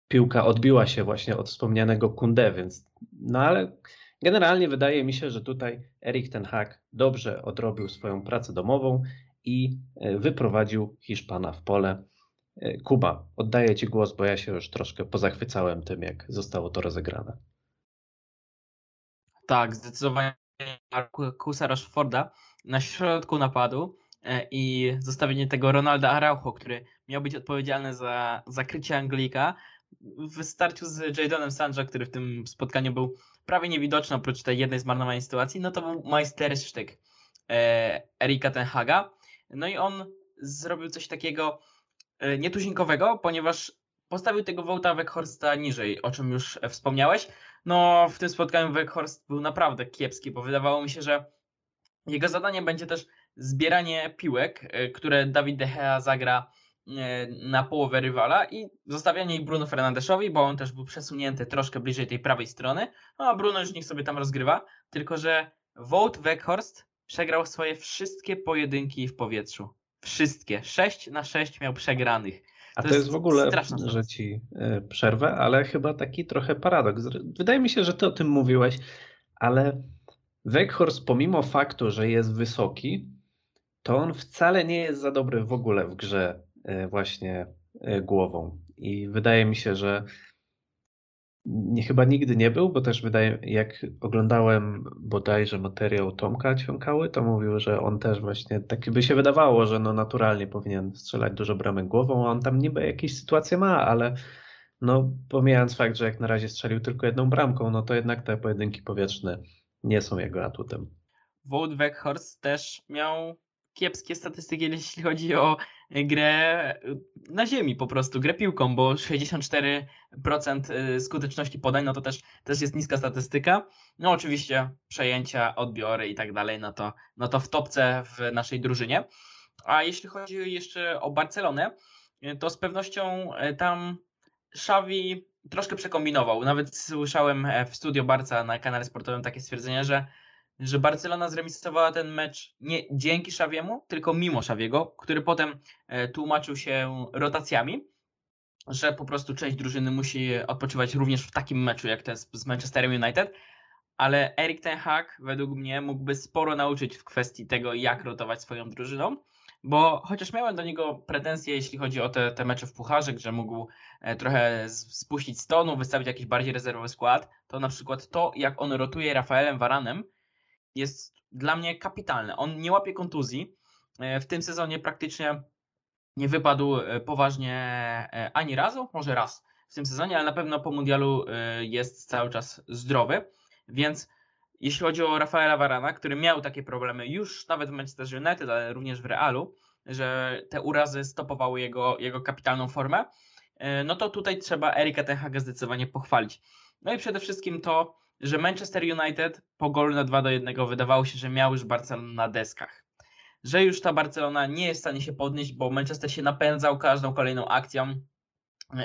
piłka odbiła się właśnie od wspomnianego Kunde, więc no ale generalnie wydaje mi się, że tutaj Erik ten Hag dobrze odrobił swoją pracę domową i e, wyprowadził Hiszpana w pole. Kuba, oddaję Ci głos, bo ja się już troszkę pozachwycałem tym, jak zostało to rozegrane. Tak, zdecydowanie Markusa Rashforda na środku napadu E, i zostawienie tego Ronalda Araujo, który miał być odpowiedzialny za zakrycie Anglika, w starciu z Jadonem Sancho, który w tym spotkaniu był prawie niewidoczny oprócz tej jednej zmarnowanej sytuacji, no to był majstersztyk e, Erika Tenhaga. No i on zrobił coś takiego e, nietuzinkowego, ponieważ postawił tego Wołta Weghorsta niżej, o czym już wspomniałeś. No w tym spotkaniu Weghorst był naprawdę kiepski, bo wydawało mi się, że jego zadanie będzie też zbieranie piłek, e, które Dawid De Gea zagra e, na połowę rywala i zostawianie ich Bruno Fernandeszowi, bo on też był przesunięty troszkę bliżej tej prawej strony, no a Bruno już niech sobie tam rozgrywa, tylko że Wout Weghorst przegrał swoje wszystkie pojedynki w powietrzu. Wszystkie. 6 na 6 miał przegranych. A to, to jest, jest w ogóle, że ci e, przerwę, ale chyba taki trochę paradoks. Wydaje mi się, że ty o tym mówiłeś, ale Weghorst pomimo faktu, że jest wysoki, to on wcale nie jest za dobry w ogóle w grze e, właśnie e, głową. I wydaje mi się, że nie, chyba nigdy nie był, bo też wydaje, jak oglądałem bodajże materiał Tomka Ciąkały, to mówił, że on też właśnie, tak by się wydawało, że no naturalnie powinien strzelać dużo bramek głową, a on tam niby jakieś sytuacje ma, ale no pomijając fakt, że jak na razie strzelił tylko jedną bramką, no to jednak te pojedynki powietrzne nie są jego atutem. Wout Weghorst też miał kiepskie statystyki, jeśli chodzi o grę na ziemi po prostu, grę piłką, bo 64% y, skuteczności podań, no to też, też jest niska statystyka. No oczywiście przejęcia, odbiory i tak dalej, no to, no to w topce w naszej drużynie. A jeśli chodzi jeszcze o Barcelonę, to z pewnością tam Xavi troszkę przekombinował. Nawet słyszałem e, w studio Barca na kanale sportowym takie stwierdzenie, że że Barcelona zremisowała ten mecz nie dzięki Szawiemu, tylko mimo Szawiego, który potem e, tłumaczył się rotacjami, że po prostu część drużyny musi odpoczywać również w takim meczu jak ten z Manchesterem United, ale Erik Ten Hag według mnie mógłby sporo nauczyć w kwestii tego, jak rotować swoją drużyną, bo chociaż miałem do niego pretensje, jeśli chodzi o te, te mecze w Pucharze, że mógł e, trochę spuścić z tonu, wystawić jakiś bardziej rezerwowy skład, to na przykład to, jak on rotuje Rafaelem Varanem, jest dla mnie kapitalny. On nie łapie kontuzji. E, w tym sezonie praktycznie nie wypadł e, poważnie e, ani razu, może raz w tym sezonie, ale na pewno po mundialu jest cały czas zdrowy. Więc jeśli chodzi o Rafaela Varana, który miał takie problemy już nawet w Manchester United, ale również w Realu, że te urazy stopowały jego, jego kapitalną formę, no to tutaj trzeba Erika Ten zdecydowanie pochwalić. No i przede wszystkim to, że Manchester United po golu na 2 do 1 wydawało się, że miał już Barcelonę na deskach. Że już ta Barcelona nie jest w stanie się podnieść, bo Manchester się napędzał każdą kolejną akcją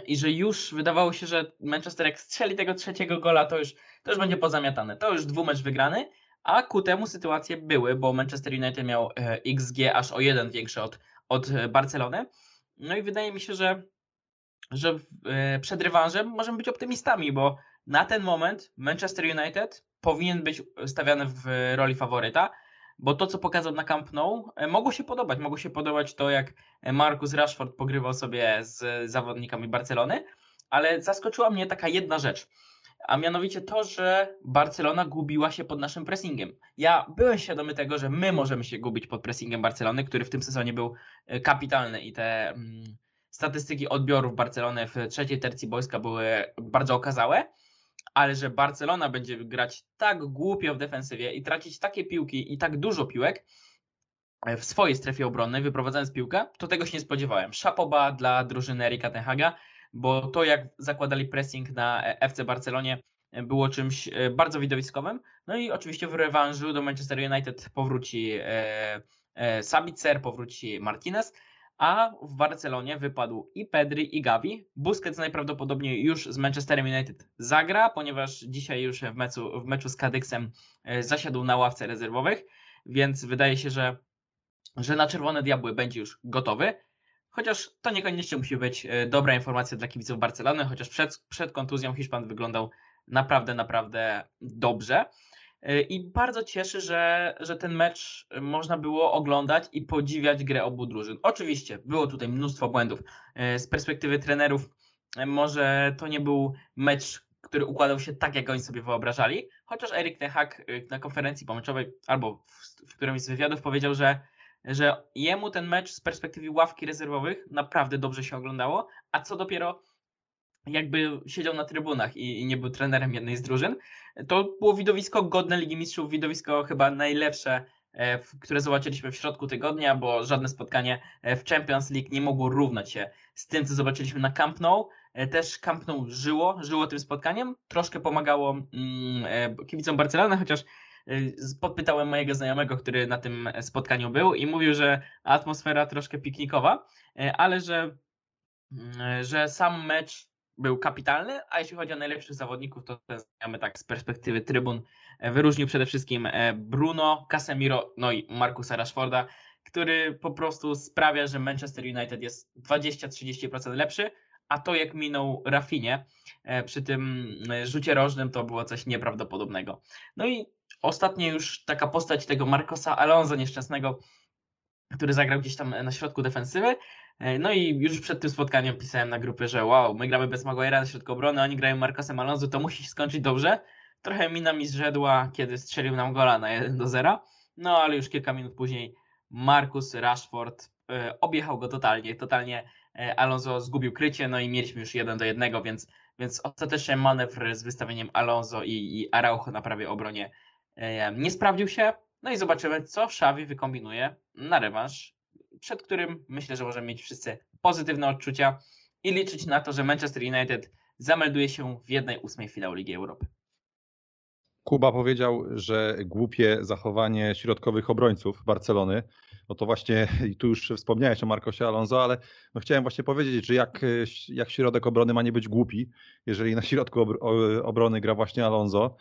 i że już wydawało się, że Manchester jak strzeli tego trzeciego gola, to już, to już będzie pozamiatane. To już dwumecz wygrany, a ku temu sytuacje były, bo Manchester United miał e, XG aż o jeden większy od, od Barcelony. No i wydaje mi się, że, że e, przed rewanżem możemy być optymistami, bo na ten moment Manchester United powinien być stawiany w roli faworyta, bo to, co pokazał na Camp Nou, e, mogło się podobać. Mogło się podobać to, jak Marcus Rashford pogrywał sobie z zawodnikami Barcelony, ale zaskoczyła mnie taka jedna rzecz, a mianowicie to, że Barcelona gubiła się pod naszym pressingiem. Ja byłem świadomy tego, że my możemy się gubić pod pressingiem Barcelony, który w tym sezonie był e, kapitalny i te mm, statystyki odbiorów Barcelony w trzeciej tercji boiska były bardzo okazałe ale że Barcelona będzie grać tak głupio w defensywie i tracić takie piłki i tak dużo piłek e, w swojej strefie obronnej, wyprowadzając piłkę, to tego się nie spodziewałem. Szapoba dla drużyny Erika Tenhaga, bo to jak zakładali pressing na e, FC Barcelonie e, było czymś bardzo widowiskowym. No i oczywiście w rewanżu do Manchester United powróci Sabitzer, powróci Martinez, a w Barcelonie wypadł i Pedri i Gavi. Busquets najprawdopodobniej już z Manchesterem United zagra, ponieważ dzisiaj już w meczu, w meczu z Kadyksem e, zasiadł na ławce rezerwowych, więc wydaje się, że, że na Czerwone Diabły będzie już gotowy. Chociaż to niekoniecznie musi być e, dobra informacja dla kibiców Barcelony, chociaż przed, przed kontuzją Hiszpan wyglądał naprawdę, naprawdę dobrze. E, I bardzo cieszy, że, że ten mecz można było oglądać i podziwiać grę obu drużyn. Oczywiście było tutaj mnóstwo błędów. E, z perspektywy trenerów, e, może to nie był mecz, który układał się tak, jak oni sobie wyobrażali, chociaż Erik Nehak na konferencji pomeczowej albo w, w którymś z wywiadów powiedział, że, że jemu ten mecz z perspektywy ławki rezerwowych naprawdę dobrze się oglądało, a co dopiero jakby siedział na trybunach i, nie był trenerem jednej z drużyn. To było widowisko godne Ligi Mistrzów, widowisko chyba najlepsze, e, które zobaczyliśmy w środku tygodnia, bo żadne spotkanie e, w Champions League nie mogło równać się z tym, co zobaczyliśmy na Camp Nou. E, też Camp Nou żyło, żyło tym spotkaniem. Troszkę pomagało mm, kibicom Barcelony, chociaż podpytałem mojego znajomego, który na tym spotkaniu był i mówił, że atmosfera troszkę piknikowa, ale że, mm, że sam mecz był kapitalny, a jeśli chodzi o najlepszych zawodników, to ten znajomy tak z perspektywy trybun e, wyróżnił przede wszystkim e, Bruno, Casemiro, no i Markusa Rashforda, który po prostu sprawia, że Manchester United jest 20-30% lepszy, a to jak minął Rafinie e, przy tym rzucie rożnym to było coś nieprawdopodobnego. No i ostatnia już taka postać tego Marcosa Alonso nieszczęsnego, który zagrał gdzieś tam na środku defensywy, E, no i już przed tym spotkaniem pisałem na grupie, że wow, my gramy bez Maguire'a na środku obrony, oni grają Marcosem Alonso, to musi się skończyć dobrze. Trochę mina mi zrzedła, kiedy strzelił nam gola na 1 do 0. No ale już kilka minut później Marcus Rashford e, objechał go totalnie. Totalnie e, Alonso zgubił krycie, no i mieliśmy już 1 do 1, więc, więc ostatecznie manewr z wystawieniem Alonso i, i Araujo na prawie obronie nie sprawdził się. No i zobaczymy, co Xavi wykombinuje na rewanż przed którym myślę, że możemy mieć wszyscy pozytywne odczucia i liczyć na to, że Manchester United zamelduje się w jednej ósmej finału Ligi Europy. Kuba powiedział, że głupie zachowanie środkowych obrońców Barcelony. No to właśnie, i tu już wspomniałeś o Marcosie Alonso, ale no chciałem właśnie powiedzieć, że jak, jak środek obrony ma nie być głupi, jeżeli na środku obrony gra właśnie Alonso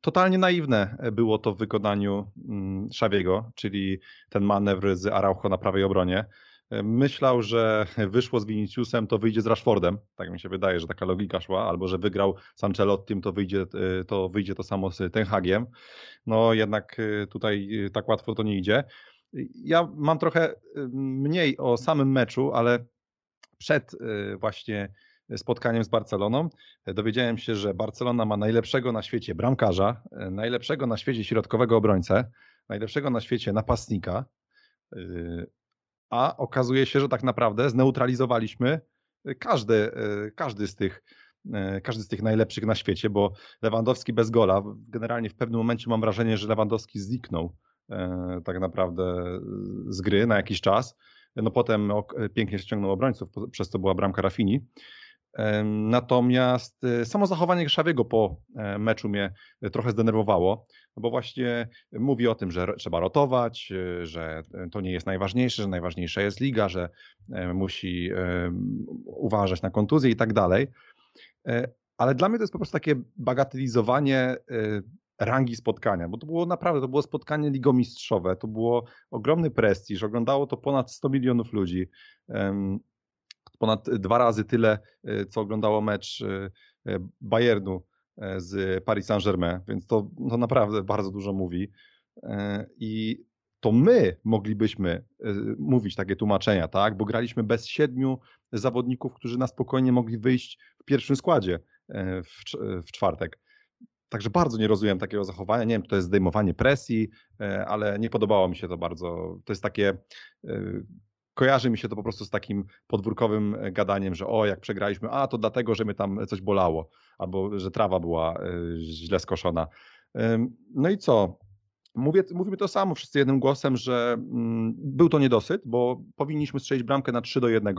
totalnie naiwne było to w wykonaniu mm, Szawiego, czyli ten manewr z Araujo na prawej obronie. Myślał, że [laughs] wyszło z Viniciusem, to wyjdzie z Rashfordem. Tak mi się wydaje, że taka logika szła, albo że wygrał z Ancelottim, to wyjdzie to, wyjdzie to samo z Ten Hagiem. No jednak tutaj tak łatwo to nie idzie. Ja mam trochę mniej o samym meczu, ale przed właśnie spotkaniem z Barceloną. Dowiedziałem się, że Barcelona ma najlepszego na świecie bramkarza, najlepszego na świecie środkowego obrońcę, najlepszego na świecie napastnika, a okazuje się, że tak naprawdę zneutralizowaliśmy każdy, każdy z tych każdy z tych najlepszych na świecie, bo Lewandowski bez gola, generalnie w pewnym momencie mam wrażenie, że Lewandowski zniknął tak naprawdę z gry na jakiś czas. No potem pięknie ściągnął obrońców, przez co była bramka Rafini. Natomiast e, samo zachowanie Grzawiego po e, meczu mnie trochę zdenerwowało, no bo właśnie mówi o tym, że trzeba rotować, e, że to nie jest najważniejsze, że najważniejsza jest liga, że musi uważać na kontuzję i tak dalej. Ale dla mnie to jest po prostu takie bagatelizowanie rangi spotkania, bo to było naprawdę, to było spotkanie ligomistrzowe, to było ogromny prestiż, oglądało to ponad 100 milionów ludzi, ponad dwa razy tyle, e, co oglądało mecz e, e, Bayernu z Paris Saint-Germain, więc to, to naprawdę bardzo dużo mówi i to my moglibyśmy mówić takie tłumaczenia, tak? Bo graliśmy bez siedmiu zawodników, którzy na spokojnie mogli wyjść w pierwszym składzie w, w czwartek. Także bardzo nie rozumiem takiego zachowania. Nie wiem, czy to jest zdejmowanie presji, e, ale nie podobało mi się to bardzo. To jest takie. E, kojarzy mi się to po prostu z takim podwórkowym e, gadaniem, że o, jak przegraliśmy, a to dlatego, że mnie tam coś bolało, albo że trawa była źle skoszona. No i co? Mówię, mówimy to samo wszyscy jednym głosem, że mm, był to niedosyt, bo powinniśmy strzelić bramkę na 3 do 1.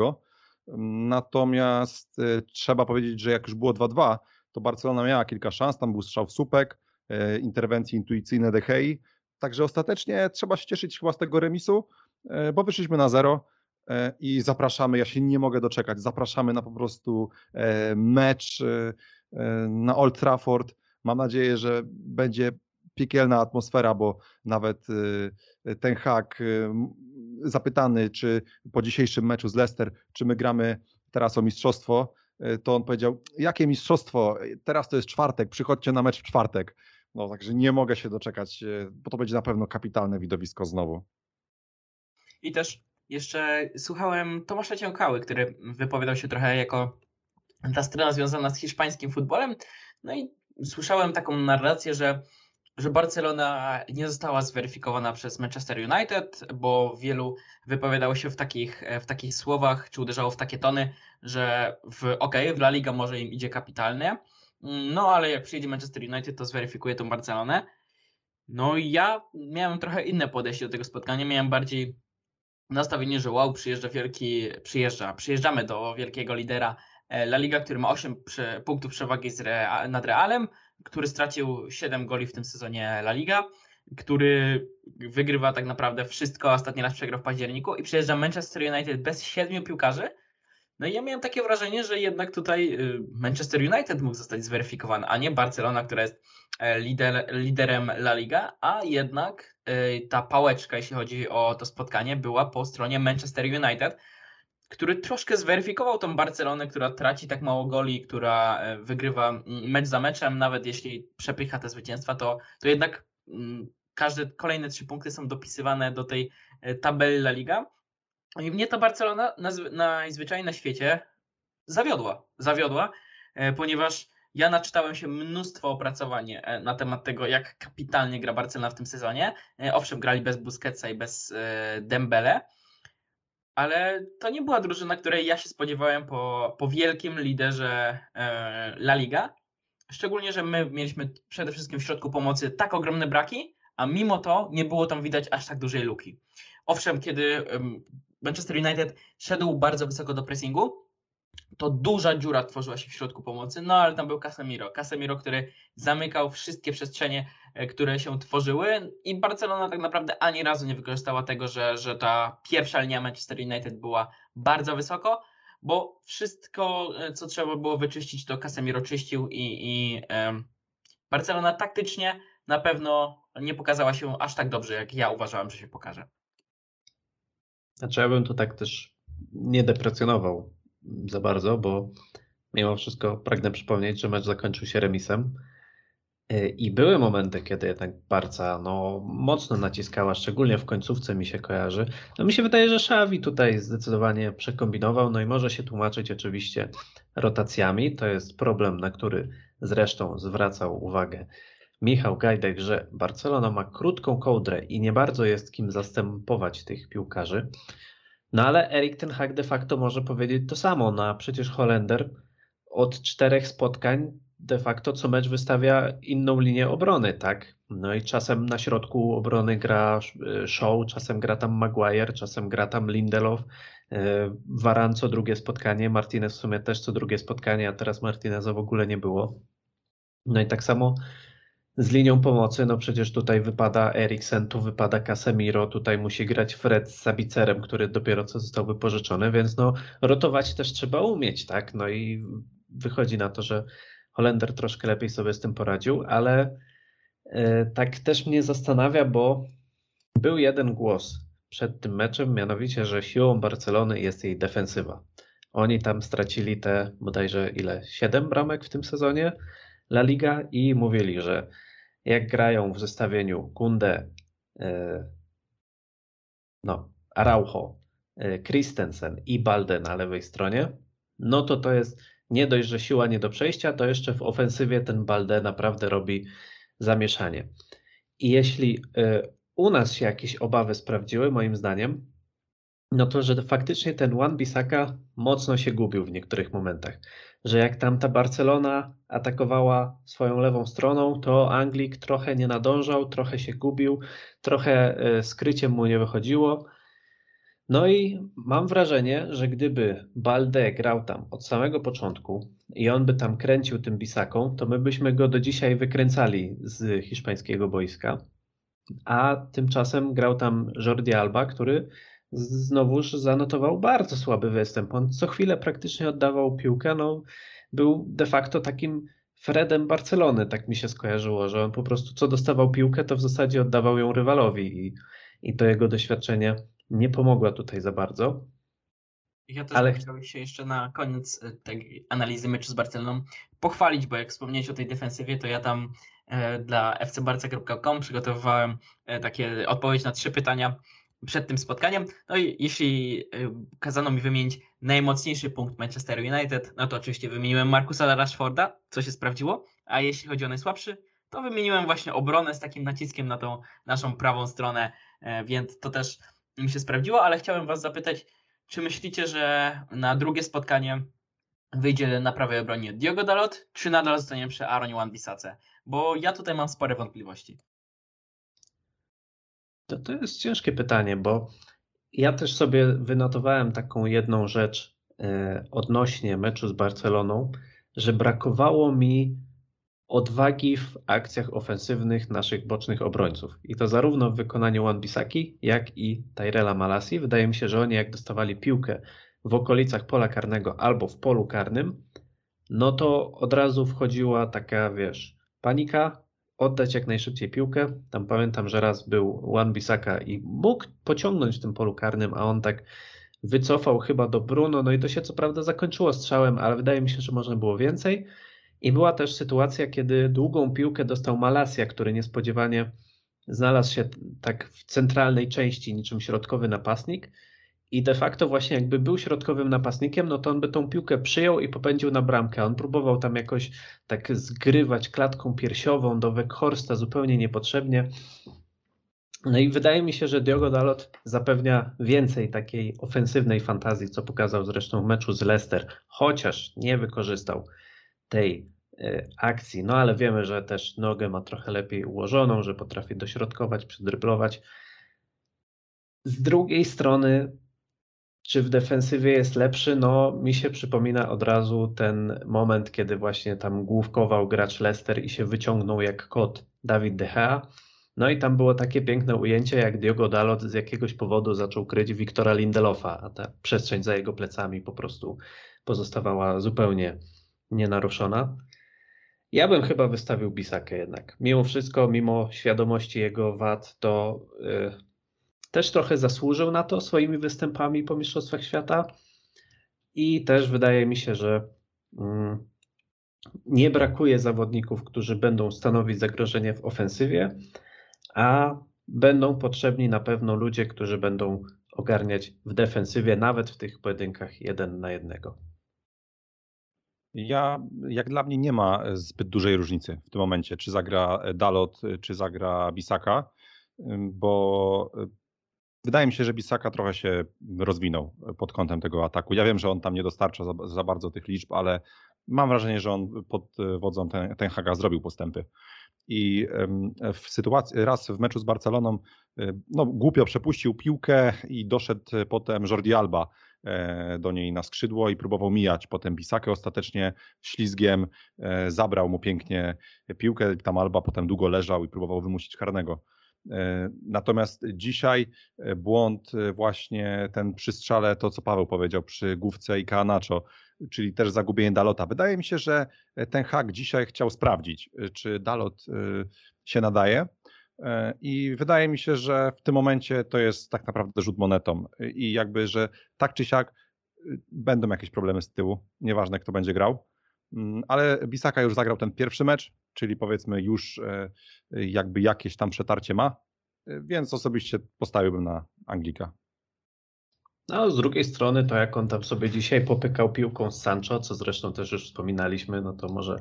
Natomiast trzeba powiedzieć, że jak już było 2-2, to Barcelona miała kilka szans, tam był strzał w słupek, e, interwencje intuicyjne De Gea, także ostatecznie trzeba się cieszyć chyba z tego remisu, e, bo wyszliśmy na zero e, i zapraszamy, ja się nie mogę doczekać, zapraszamy na po prostu mecz na Old Trafford. Mam nadzieję, że będzie piekielna atmosfera, bo nawet ten hak zapytany, czy po dzisiejszym meczu z Leicester, czy my gramy teraz o mistrzostwo, E, to on powiedział, jakie mistrzostwo, teraz to jest czwartek, przychodźcie na mecz w czwartek. No także nie mogę się doczekać, e, bo to będzie na pewno kapitalne widowisko znowu. I też jeszcze słuchałem Tomasza Ciąkały, który wypowiadał się trochę jako ta strona związana z hiszpańskim futbolem. No i słyszałem taką narrację, że że Barcelona nie została zweryfikowana przez Manchester United, bo wielu wypowiadało się w takich, w takich słowach, czy uderzało w takie tony, że w ok, w La Liga może im idzie kapitalnie, no ale jak przyjdzie Manchester United, to zweryfikuje tą Barcelonę. No ja miałem trochę inne podejście do tego spotkania, miałem bardziej nastawienie, że wow, przyjeżdża wielki, przyjeżdża, przyjeżdżamy do wielkiego lidera e, La Liga, który ma 8 punktów przewagi nad Realem, który stracił 7 goli w tym sezonie La Liga, który wygrywa tak naprawdę wszystko, ostatni raz przegrał w październiku i przyjeżdża Manchester United bez siedmiu piłkarzy. No i ja miałem takie wrażenie, że jednak tutaj y, Manchester United mógł zostać zweryfikowany, a nie Barcelona, która jest e, lider, liderem La Liga, a jednak ta pałeczka, jeśli chodzi o to spotkanie, była po stronie Manchester United, który troszkę zweryfikował tą Barcelonę, która traci tak mało goli, która e, wygrywa mecz za meczem, nawet jeśli przepycha te zwycięstwa, to, to jednak każde kolejne trzy punkty są dopisywane do tej e, tabeli La Liga. I mnie ta Barcelona najzwyczajniej na świecie zawiodła. Zawiodła, ponieważ ja naczytałem się mnóstwo opracowań na temat tego, jak kapitalnie gra Barcelona w tym sezonie. Owszem, grali bez Busquetsa i bez Dembele, ale to nie była drużyna, której ja się spodziewałem po, po wielkim liderze e, La Liga. Szczególnie, że my mieliśmy przede wszystkim w środku pomocy tak ogromne braki, a mimo to nie było tam widać aż tak dużej luki. Owszem, kiedy Manchester United szedł bardzo wysoko do pressingu, to duża dziura tworzyła się w środku pomocy, no ale tam był Casemiro. Casemiro, który zamykał wszystkie przestrzenie, e, które się tworzyły i Barcelona tak naprawdę ani razu nie wykorzystała tego, że, że ta pierwsza linia Manchester United była bardzo wysoko, bo wszystko, e, co trzeba było wyczyścić, to Casemiro czyścił i, i Barcelona taktycznie na pewno nie pokazała się aż tak dobrze, jak ja uważałem, że się pokaże. Znaczy ja bym tu tak też nie deprecjonował za bardzo, bo mimo wszystko pragnę przypomnieć, że mecz zakończył się remisem. Y, I były momenty, kiedy jednak Barca no, mocno naciskała, szczególnie w końcówce mi się kojarzy. No mi się wydaje, że Xavi tutaj zdecydowanie przekombinował, no i może się tłumaczyć oczywiście rotacjami. To jest problem, na który zresztą zwracał uwagę Michał Gajdek, że Barcelona ma krótką kołdrę i nie bardzo jest kim zastępować tych piłkarzy. No ale Erik ten Hag de facto może powiedzieć to samo. No przecież Holender od czterech spotkań de facto co mecz wystawia inną linię obrony, tak? No i czasem na środku obrony gra e, Show, czasem gra tam Maguire, czasem gra tam Lindelof, Waran e, co drugie spotkanie, Martinez w sumie też co drugie spotkanie, a teraz Martineza w ogóle nie było. No i tak samo z linią pomocy, no przecież tutaj wypada Eriksen, tu wypada Casemiro, tutaj musi grać Fred z Sabicerem, który dopiero co został wypożyczony, więc no rotować też trzeba umieć, tak? No i wychodzi na to, że Holender troszkę lepiej sobie z tym poradził, ale e, tak też mnie zastanawia, bo był jeden głos przed tym meczem, mianowicie, że siłą Barcelony jest jej defensywa. Oni tam stracili te bodajże ile? Siedem bramek w tym sezonie La Liga i mówili, że jak grają w zestawieniu Kunde, e, no, Araujo, e, Christensen i Balde na lewej stronie, no to to jest nie dość, że siła nie do przejścia, to jeszcze w ofensywie ten Balde naprawdę robi zamieszanie. I jeśli y, u nas się jakieś obawy sprawdziły, moim zdaniem, no to, że faktycznie ten Juan Bisaka mocno się gubił w niektórych momentach. Że jak tam ta Barcelona atakowała swoją lewą stroną, to Anglik trochę nie nadążał, trochę się gubił, trochę y, skryciem mu nie wychodziło. No i mam wrażenie, że gdyby Balde grał tam od samego początku i on by tam kręcił tym bisaką, to my byśmy go do dzisiaj wykręcali z hiszpańskiego boiska. A tymczasem grał tam Jordi Alba, który znowuż zanotował bardzo słaby występ. On co chwilę praktycznie oddawał piłkę. No, był de facto takim Fredem Barcelony, tak mi się skojarzyło, że on po prostu co dostawał piłkę, to w zasadzie oddawał ją rywalowi i, i to jego doświadczenie nie pomogła tutaj za bardzo. Ja też Ale... chciałbym się jeszcze na koniec e, tej analizy meczu z Barceloną pochwalić, bo jak wspomniałeś o tej defensywie, to ja tam e, dla fcbarca.com przygotowywałem e, takie odpowiedź na trzy pytania przed tym spotkaniem. No i jeśli kazano mi wymienić najmocniejszy punkt Manchester United, no to oczywiście wymieniłem Markusa Rashforda, co się sprawdziło, a jeśli chodzi o najsłabszy, to wymieniłem właśnie obronę z takim naciskiem na tą naszą prawą stronę, więc to też mi się sprawdziło, ale chciałem Was zapytać, czy myślicie, że na drugie spotkanie wyjdzie na prawej obronie Diogo Dalot, czy nadal zostanie przy Aaronie Wan-Bissace? Bo ja tutaj mam spore wątpliwości. To, to jest ciężkie pytanie, bo ja też sobie wynotowałem taką jedną rzecz e, odnośnie meczu z Barceloną, że brakowało mi odwagi w akcjach ofensywnych naszych bocznych obrońców. I to zarówno w wykonaniu Wan-Bissaki, jak i Tyrella Malasi. Wydaje mi się, że oni jak dostawali piłkę w okolicach pola karnego albo w polu karnym, no to od razu wchodziła taka, wiesz, panika, oddać jak najszybciej piłkę. Tam pamiętam, że raz był Wan Bisaka i mógł pociągnąć w tym polu karnym, a on tak wycofał chyba do Bruno, no i to się co prawda zakończyło strzałem, ale wydaje mi się, że można było więcej. I była też sytuacja, kiedy długą piłkę dostał Malasia, który niespodziewanie znalazł się tak w centralnej części, niczym środkowy napastnik. I de facto właśnie jakby był środkowym napastnikiem, no to on by tą piłkę przyjął i popędził na bramkę. On próbował tam jakoś tak zgrywać klatką piersiową do Weghorsta zupełnie niepotrzebnie. No i wydaje mi się, że Diogo Dalot zapewnia więcej takiej ofensywnej fantazji, co pokazał zresztą w meczu z Leicester, chociaż nie wykorzystał tej e, akcji. No ale wiemy, że też nogę ma trochę lepiej ułożoną, że potrafi dośrodkować, przydryblować. Z drugiej strony, czy w defensywie jest lepszy? No, mi się przypomina od razu ten moment, kiedy właśnie tam główkował gracz Leicester i się wyciągnął jak kot Dawid De Gea. No i tam było takie piękne ujęcie, jak Diogo Dalot z jakiegoś powodu zaczął kryć Wiktora Lindelofa, a ta przestrzeń za jego plecami po prostu pozostawała zupełnie nienaruszona. Ja bym chyba wystawił Bisakę jednak. Mimo wszystko, mimo świadomości jego wad, to y, też trochę zasłużył na to swoimi występami po Mistrzostwach Świata. I też wydaje mi się, że nie brakuje zawodników, którzy będą stanowić zagrożenie w ofensywie, a będą potrzebni na pewno ludzie, którzy będą ogarniać w defensywie, nawet w tych pojedynkach jeden na jednego. Ja, jak dla mnie nie ma zbyt dużej różnicy w tym momencie, czy zagra Dalot, czy zagra Bisaka, bo wydaje mi się, że Bisaka trochę się rozwinął pod kątem tego ataku. Ja wiem, że on tam nie dostarcza za, za bardzo tych liczb, ale mam wrażenie, że on pod wodzą ten, ten Haga zrobił postępy. I w sytuacji, raz w meczu z Barceloną, no, głupio przepuścił piłkę i doszedł potem Jordi Alba e, do niej na skrzydło i próbował mijać potem Bisakę. Ostatecznie ślizgiem e, zabrał mu pięknie piłkę. Tam Alba potem długo leżał i próbował wymusić karnego. E, natomiast dzisiaj błąd właśnie ten przy strzale, to co Paweł powiedział przy główce i Kaanacho, czyli też zagubienie Dalota. Wydaje mi się, że ten hak dzisiaj chciał sprawdzić, czy Dalot się nadaje. I wydaje mi się, że w tym momencie to jest tak naprawdę rzut monetą. I jakby, że tak czy siak będą jakieś problemy z tyłu, nieważne kto będzie grał. Mm, ale Bisaka już zagrał ten pierwszy mecz, czyli powiedzmy już jakby jakieś tam przetarcie ma, więc osobiście postawiłbym na Anglika. No, z drugiej strony, to jak on tam sobie dzisiaj popykał piłką z Sancho, co zresztą też już wspominaliśmy, no to może,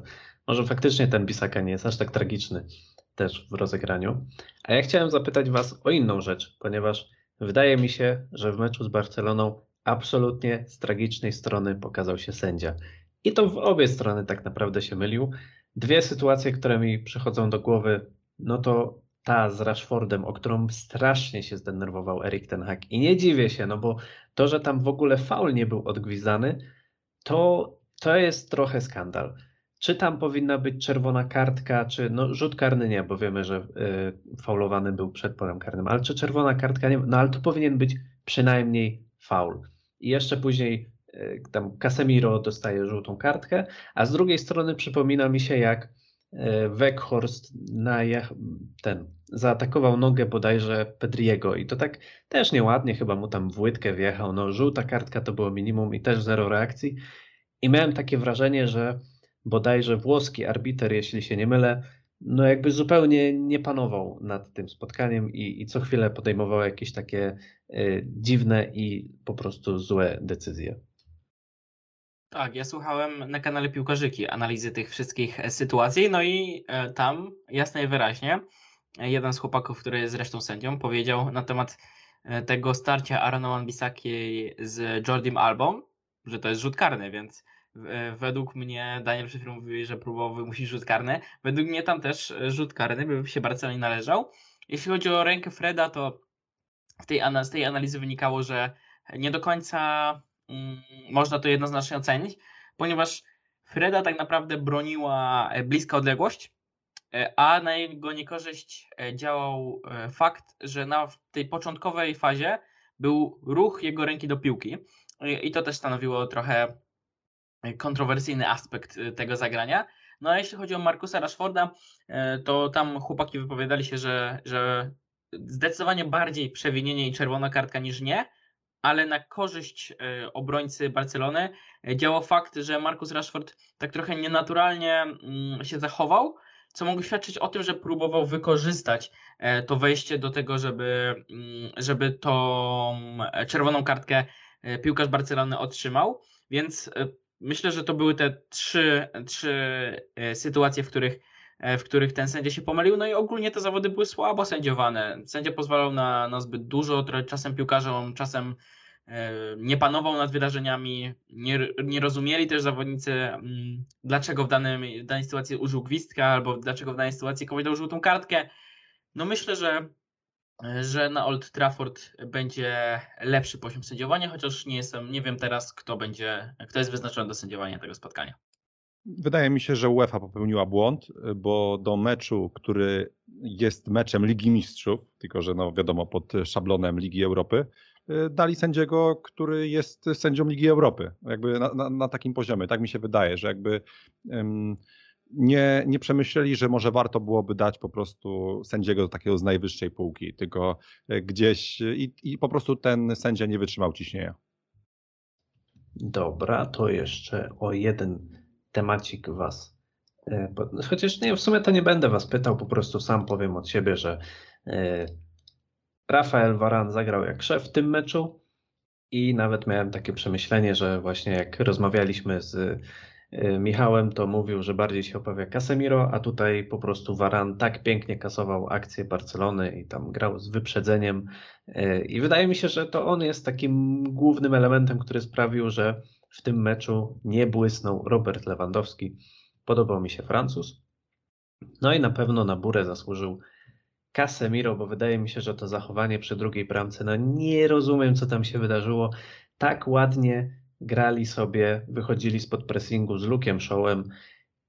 może faktycznie ten Bisaka nie jest aż tak tragiczny też w rozegraniu. A ja chciałem zapytać Was o inną rzecz, ponieważ wydaje mi się, że w meczu z Barceloną absolutnie z tragicznej strony pokazał się sędzia. I to w obie strony tak naprawdę się mylił. Dwie sytuacje, które mi przychodzą do głowy, no to ta z Rashfordem, o którą strasznie się zdenerwował Erik Ten Hag. I nie dziwię się, no bo to, że tam w ogóle faul nie był odgwizany, to, to jest trochę skandal. Czy tam powinna być czerwona kartka, czy no rzut karny nie, bo wiemy, że y, faulowany był przed polem karnym, ale czy czerwona kartka nie, no ale to powinien być przynajmniej faul. I jeszcze później tam Casemiro dostaje żółtą kartkę, a z drugiej strony przypomina mi się jak E, Weghorst na ten zaatakował nogę bodajże Pedriego i to tak też nieładnie chyba mu tam w łydkę wjechał. No żółta kartka to było minimum i też zero reakcji. I miałem takie wrażenie, że bodajże włoski arbiter, jeśli się nie mylę, no jakby zupełnie nie panował nad tym spotkaniem i, i co chwilę podejmował jakieś takie y, dziwne i po prostu złe decyzje. Tak, ja słuchałem na kanale Piłkarzyki analizy tych wszystkich e, sytuacji, no i e, tam jasno i wyraźnie e, jeden z chłopaków, który jest zresztą sędzią, powiedział na temat tego starcia Arona Wan-Bissaki z Jordim Albą, że to jest rzut karny, więc według mnie, Daniel przed chwilą mówił, że próbował wymusić rzut karny, według mnie tam też rzut karny by się Barcelonie należał. Jeśli chodzi o rękę Freda, to w tej, z tej analizy wynikało, że nie do końca można to jednoznacznie ocenić, ponieważ Freda tak naprawdę broniła e, bliska odległość, e, a na jego niekorzyść e, działał fakt, że na tej początkowej fazie był ruch jego ręki do piłki i to też stanowiło trochę kontrowersyjny aspekt tego zagrania. No a jeśli chodzi o Markusa Rashforda, to tam chłopaki wypowiadali się, że, że zdecydowanie bardziej przewinienie i czerwona kartka niż nie, ale na korzyść e, obrońcy Barcelony e, działał fakt, że Marcus Rashford tak trochę nienaturalnie mm, się zachował, co mogło świadczyć o tym, że próbował wykorzystać e, to wejście do tego, żeby, mm, żeby tą czerwoną kartkę piłkarz Barcelony otrzymał. Więc myślę, że to były te trzy, trzy sytuacje, w których w których ten sędzia się pomylił, no i ogólnie te zawody były słabo sędziowane. Sędzia pozwalał na, na zbyt dużo, czasem piłkarzom, czasem e, nie panował nad wydarzeniami, nie, nie rozumieli też zawodnicy, mm, dlaczego w, danym, w danej sytuacji użył gwizdka, albo dlaczego w danej sytuacji komuś dał żółtą kartkę. No myślę, że, że na Old Trafford będzie lepszy poziom sędziowania, chociaż nie jestem, nie wiem teraz, kto będzie, kto jest wyznaczony do sędziowania tego spotkania. Wydaje mi się, że UEFA popełniła błąd, bo do meczu, który jest meczem Ligi Mistrzów, tylko że no wiadomo pod szablonem Ligi Europy, y, dali sędziego, który jest sędzią Ligi Europy. Jakby na, na, na takim poziomie. Tak mi się wydaje, że jakby um, nie, nie przemyśleli, że może warto byłoby dać po prostu sędziego takiego z najwyższej półki, tylko gdzieś i, i po prostu ten sędzia nie wytrzymał ciśnienia. Dobra, to jeszcze o jeden temacik was. e, Chociaż nie, w sumie to nie będę was pytał, po prostu sam powiem od siebie, że e, Rafael Varan zagrał jak szef w tym meczu i nawet miałem takie przemyślenie, że właśnie jak rozmawialiśmy z e, Michałem, to mówił, że bardziej się oprawia Casemiro, a tutaj po prostu Varan tak pięknie kasował akcję Barcelony i tam grał z wyprzedzeniem. I wydaje mi się, że to on jest takim głównym elementem, który sprawił, że w tym meczu nie błysnął Robert Lewandowski. Podobał mi się Francuz. No i na pewno na burę zasłużył Casemiro, bo wydaje mi się, że to zachowanie przy drugiej bramce, no nie rozumiem, co tam się wydarzyło. Tak ładnie grali sobie, wychodzili spod pressingu z Lukiem Showem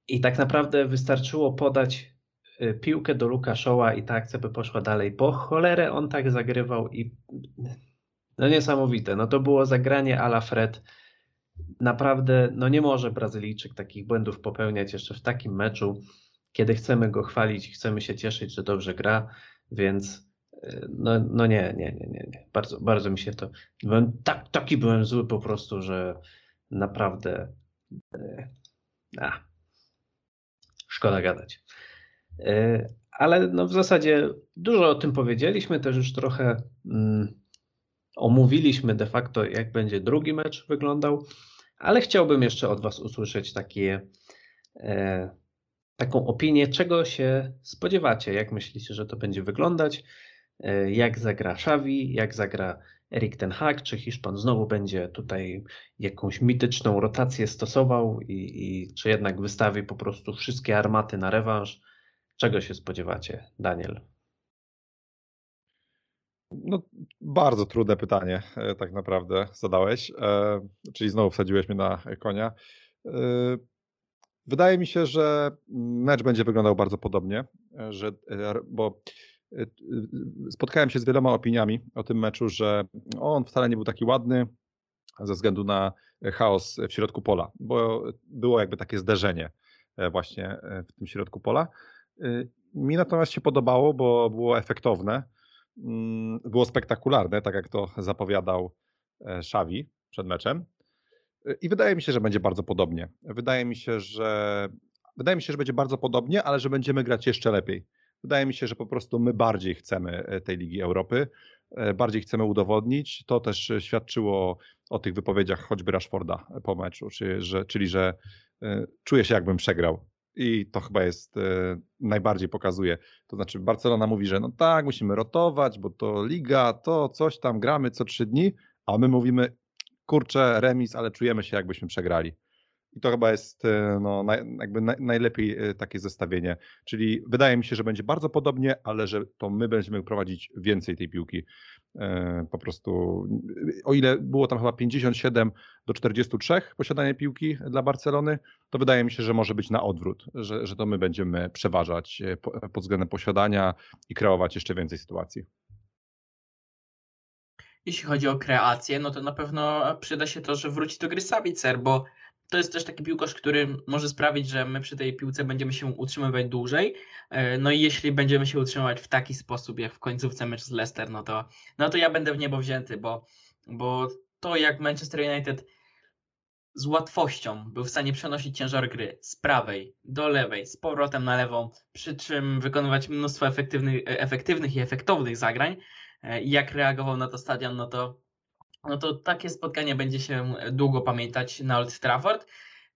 i tak naprawdę wystarczyło podać y, piłkę do Luka Showa i ta akcja by poszła dalej. Po cholerę on tak zagrywał i no niesamowite. No to było zagranie a la Fred. Naprawdę, no nie może Brazylijczyk takich błędów popełniać jeszcze w takim meczu, kiedy chcemy go chwalić, chcemy się cieszyć, że dobrze gra, więc y, no, no nie, nie, nie, nie, nie. Bardzo, bardzo mi się to. Byłem tak, taki byłem zły po prostu, że naprawdę. y, A, szkoda gadać. Y, Ale no w zasadzie dużo o tym powiedzieliśmy, też już trochę mm, omówiliśmy de facto, jak będzie drugi mecz wyglądał, ale chciałbym jeszcze od Was usłyszeć takie, e, taką opinię, czego się spodziewacie, jak myślicie, że to będzie wyglądać, e, jak zagra Xavi, jak zagra Erik ten Hag, czy Hiszpan znowu będzie tutaj jakąś mityczną rotację stosował i, i czy jednak wystawi po prostu wszystkie armaty na rewanż. Czego się spodziewacie, Daniel? No, bardzo trudne pytanie, e, tak naprawdę zadałeś. E, czyli znowu wsadziłeś mnie na konia. E, wydaje mi się, że mecz będzie wyglądał bardzo podobnie, że, bo spotkałem się z wieloma opiniami o tym meczu, że on wcale nie był taki ładny ze względu na chaos w środku pola, bo było jakby takie zderzenie właśnie w tym środku pola. Mi natomiast się podobało, bo było efektowne było spektakularne, tak jak to zapowiadał e, Xavi przed meczem. E, I wydaje mi się, że będzie bardzo podobnie. Wydaje mi się, że wydaje mi się, że będzie bardzo podobnie, ale że będziemy grać jeszcze lepiej. Wydaje mi się, że po prostu my bardziej chcemy e, tej Ligi Europy, bardziej chcemy udowodnić. To też świadczyło o tych wypowiedziach choćby Rashforda po meczu, czyli że, czyli, że czuję się jakbym przegrał. I to chyba jest e, najbardziej pokazuje. To znaczy Barcelona mówi, że no tak, musimy rotować, bo to liga, to coś tam gramy co trzy dni, a my mówimy, kurczę, remis, ale czujemy się jakbyśmy przegrali. I to chyba jest e, no, jakby naj, najlepiej e, takie zestawienie. Czyli wydaje mi się, że będzie bardzo podobnie, ale że to my będziemy prowadzić więcej tej piłki. E, Po prostu, o ile było tam chyba 57 do 43 posiadanie piłki dla Barcelony, to wydaje mi się, że może być na odwrót, że, że to my będziemy przeważać po- pod względem posiadania i kreować jeszcze więcej sytuacji. Jeśli chodzi o kreację, no to na pewno przyda się to, że wróci do gry Savicer, bo to jest też taki piłkarz, który może sprawić, że my przy tej piłce będziemy się utrzymywać dłużej. E, No i jeśli będziemy się utrzymywać w taki sposób, jak w końcówce mecz z Leicester, no to, no to ja będę w niebo wzięty, bo, bo to jak Manchester United z łatwością był w stanie przenosić ciężar gry z prawej do lewej, z powrotem na lewą, przy czym wykonywać mnóstwo efektywnych, efektywnych i efektownych zagrań, e, jak reagował na to stadion, no to, no to takie spotkanie będzie się długo pamiętać na Old Trafford.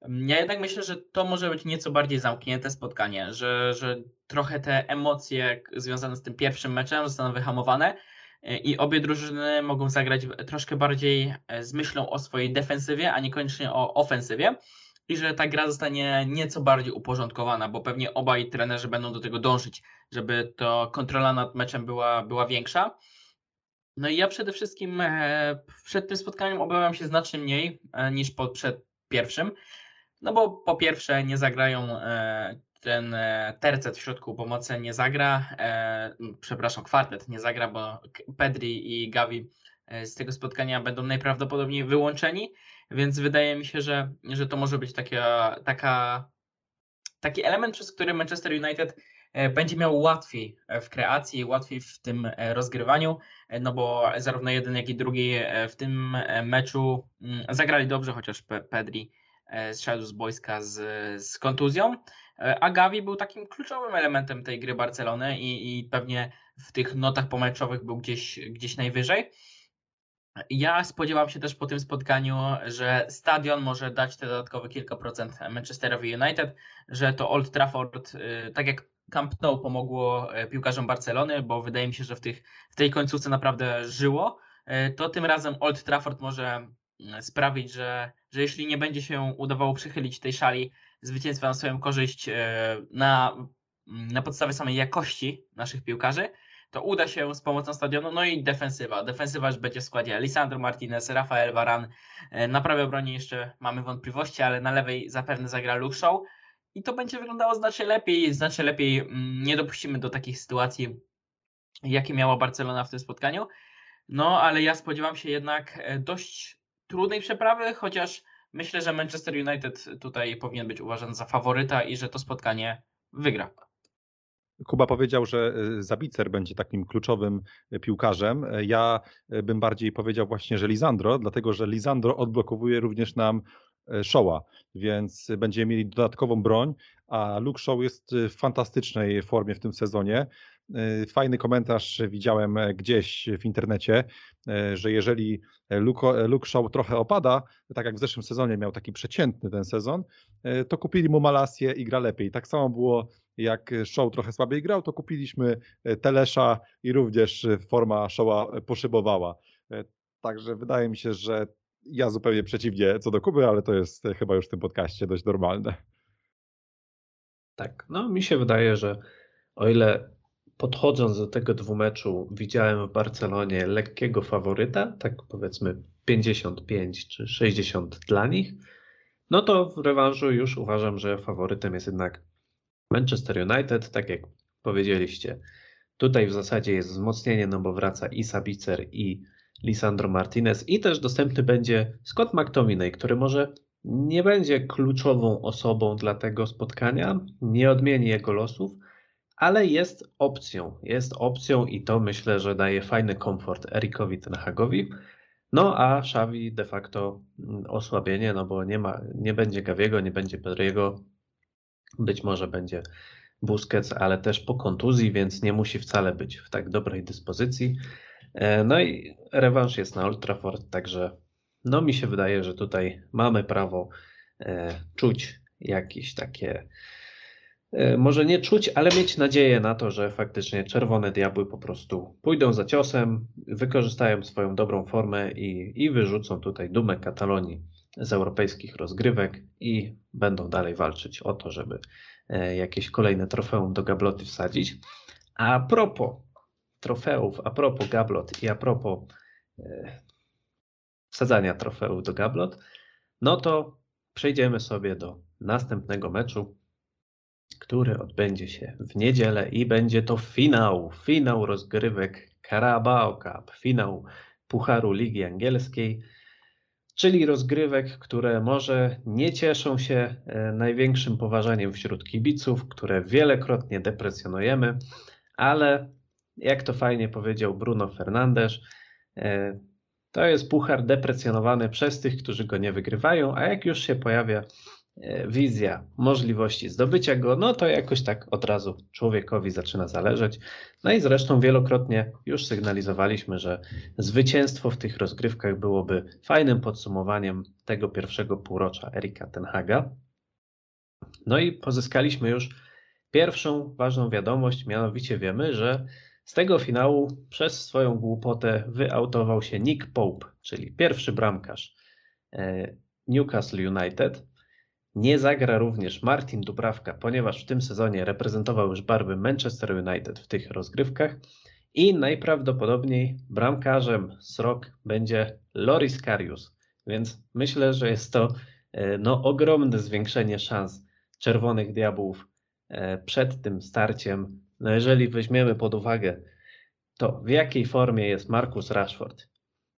Ja jednak myślę, że to może być nieco bardziej zamknięte spotkanie, że, że trochę te emocje związane z tym pierwszym meczem zostaną wyhamowane e, i obie drużyny mogą zagrać troszkę bardziej e, z myślą o swojej defensywie, a niekoniecznie o ofensywie. I że ta gra zostanie nieco bardziej uporządkowana, bo pewnie obaj trenerzy będą do tego dążyć, żeby to kontrola nad meczem była, była większa. No i ja przede wszystkim e, przed tym spotkaniem obawiam się znacznie mniej e, niż przed pierwszym. No bo po pierwsze nie zagrają e, ten tercet w środku pomocy nie zagra, przepraszam, kwartet nie zagra, bo Pedri i Gavi z tego spotkania będą najprawdopodobniej wyłączeni, więc wydaje mi się, że, że to może być taka, taka, taki element, przez który Manchester United będzie miał łatwiej e, w kreacji, łatwiej w tym e, rozgrywaniu, e, no bo zarówno jeden, jak i drugi e, w tym e, meczu mm, zagrali dobrze, chociaż Pe- Pedri e, zszedł z boiska z, z kontuzją, e, a Gavi był takim kluczowym elementem tej gry Barcelony i, i pewnie w tych notach pomeczowych był gdzieś, gdzieś najwyżej. Ja spodziewam się też po tym spotkaniu, że stadion może dać te dodatkowe kilka procent Manchesterowi United, że to Old Trafford, y, tak jak Camp Nou pomogło e, piłkarzom Barcelony, bo wydaje mi się, że w, tych, w tej końcówce naprawdę żyło, e, to tym razem Old Trafford może mm, sprawić, że, że jeśli nie będzie się udawało przychylić tej szali zwycięstwa na swoją korzyść e, na, na podstawie samej jakości naszych piłkarzy, to uda się z pomocą stadionu. No i defensywa. Defensywa już będzie w składzie Lisandro Martinez, Rafael Varan. Na prawej obronie jeszcze mamy wątpliwości, ale na lewej zapewne zagra Luke Shaw. I to będzie wyglądało znacznie lepiej. Znacznie lepiej mm, nie dopuścimy do takich sytuacji, jakie miała Barcelona w tym spotkaniu. No, ale ja spodziewam się jednak e, dość trudnej przeprawy, chociaż myślę, że Manchester United tutaj powinien być uważany za faworyta i że to spotkanie wygra. Kuba powiedział, że y, Zabicer będzie takim kluczowym y, piłkarzem. Ja bym bardziej powiedział właśnie, że Lisandro, dlatego że Lisandro odblokowuje również nam Showa, więc będziemy mieli dodatkową broń, a Luke Show jest w fantastycznej formie w tym sezonie. Fajny komentarz widziałem gdzieś w internecie, że jeżeli Luke, Shaw trochę opada, tak jak w zeszłym sezonie miał taki przeciętny ten sezon, to kupili mu Malasję i gra lepiej. Tak samo było jak show trochę słabiej grał, to kupiliśmy e, Telesza i również e, forma showa poszybowała. E, także wydaje mi się, że ja zupełnie przeciwnie co do Kuby, ale to jest chyba już w tym podcaście dość normalne. Tak, no mi się wydaje, że o ile podchodząc do tego dwumeczu widziałem w Barcelonie lekkiego faworyta, tak powiedzmy 55 czy 60 dla nich, no to w rewanżu już uważam, że faworytem jest jednak Manchester United, tak jak powiedzieliście, tutaj w zasadzie jest wzmocnienie, no bo wraca i Sabicer, i Lisandro Martinez, i też dostępny będzie Scott McTominay, który może nie będzie kluczową osobą dla tego spotkania, nie odmieni jego losów, ale jest opcją. Jest opcją i to myślę, że daje fajny komfort Erikowi Tenhagowi. No a Xavi de facto mm, osłabienie, no bo nie ma, nie będzie Gawiego, nie będzie Pedriego, być może będzie Busquets, ale też po kontuzji, więc nie musi wcale być w tak dobrej dyspozycji. E, no i rewanż jest na Old Trafford, także no mi się wydaje, że tutaj mamy prawo e, czuć jakieś takie, e, może nie czuć, ale mieć nadzieję na to, że faktycznie czerwone diabły po prostu pójdą za ciosem, wykorzystają swoją dobrą formę i, i wyrzucą tutaj dumę Katalonii z europejskich rozgrywek i będą dalej walczyć o to, żeby jakieś kolejne trofeum do gabloty wsadzić. A propos trofeów, a propos gablot i a propos e, wsadzania trofeów do gablot, no to przejdziemy sobie do następnego meczu, który odbędzie się w niedzielę i będzie to finał, finał rozgrywek Carabao Cup, finał Pucharu Ligi Angielskiej czyli rozgrywek, które może nie cieszą się e, największym poważaniem wśród kibiców, które wielokrotnie deprecjonujemy, ale jak to fajnie powiedział Bruno Fernandes, e, to jest puchar deprecjonowany przez tych, którzy go nie wygrywają, a jak już się pojawia E, wizja możliwości zdobycia go, no to jakoś tak od razu człowiekowi zaczyna zależeć. No i zresztą wielokrotnie już sygnalizowaliśmy, że zwycięstwo w tych rozgrywkach byłoby fajnym podsumowaniem tego pierwszego półrocza Erika Tenhaga. No i pozyskaliśmy już pierwszą ważną wiadomość, mianowicie wiemy, że z tego finału przez swoją głupotę wyautował się Nick Pope, czyli pierwszy bramkarz e, Newcastle United. Nie zagra również Martin Dubrawka, ponieważ w tym sezonie reprezentował już barwy Manchester United w tych rozgrywkach i najprawdopodobniej bramkarzem Srok będzie Loris Karius, więc myślę, że jest to e, no, ogromne zwiększenie szans Czerwonych Diabłów e, przed tym starciem. No, jeżeli weźmiemy pod uwagę to, w jakiej formie jest Marcus Rashford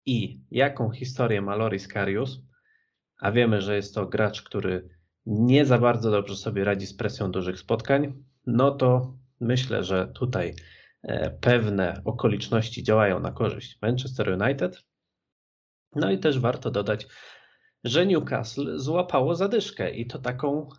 i jaką historię ma Loris Karius, a wiemy, że jest to gracz, który nie za bardzo dobrze sobie radzi z presją dużych spotkań, no to myślę, że tutaj e, pewne okoliczności działają na korzyść Manchester United. No i też warto dodać, że Newcastle złapało zadyszkę i to taką,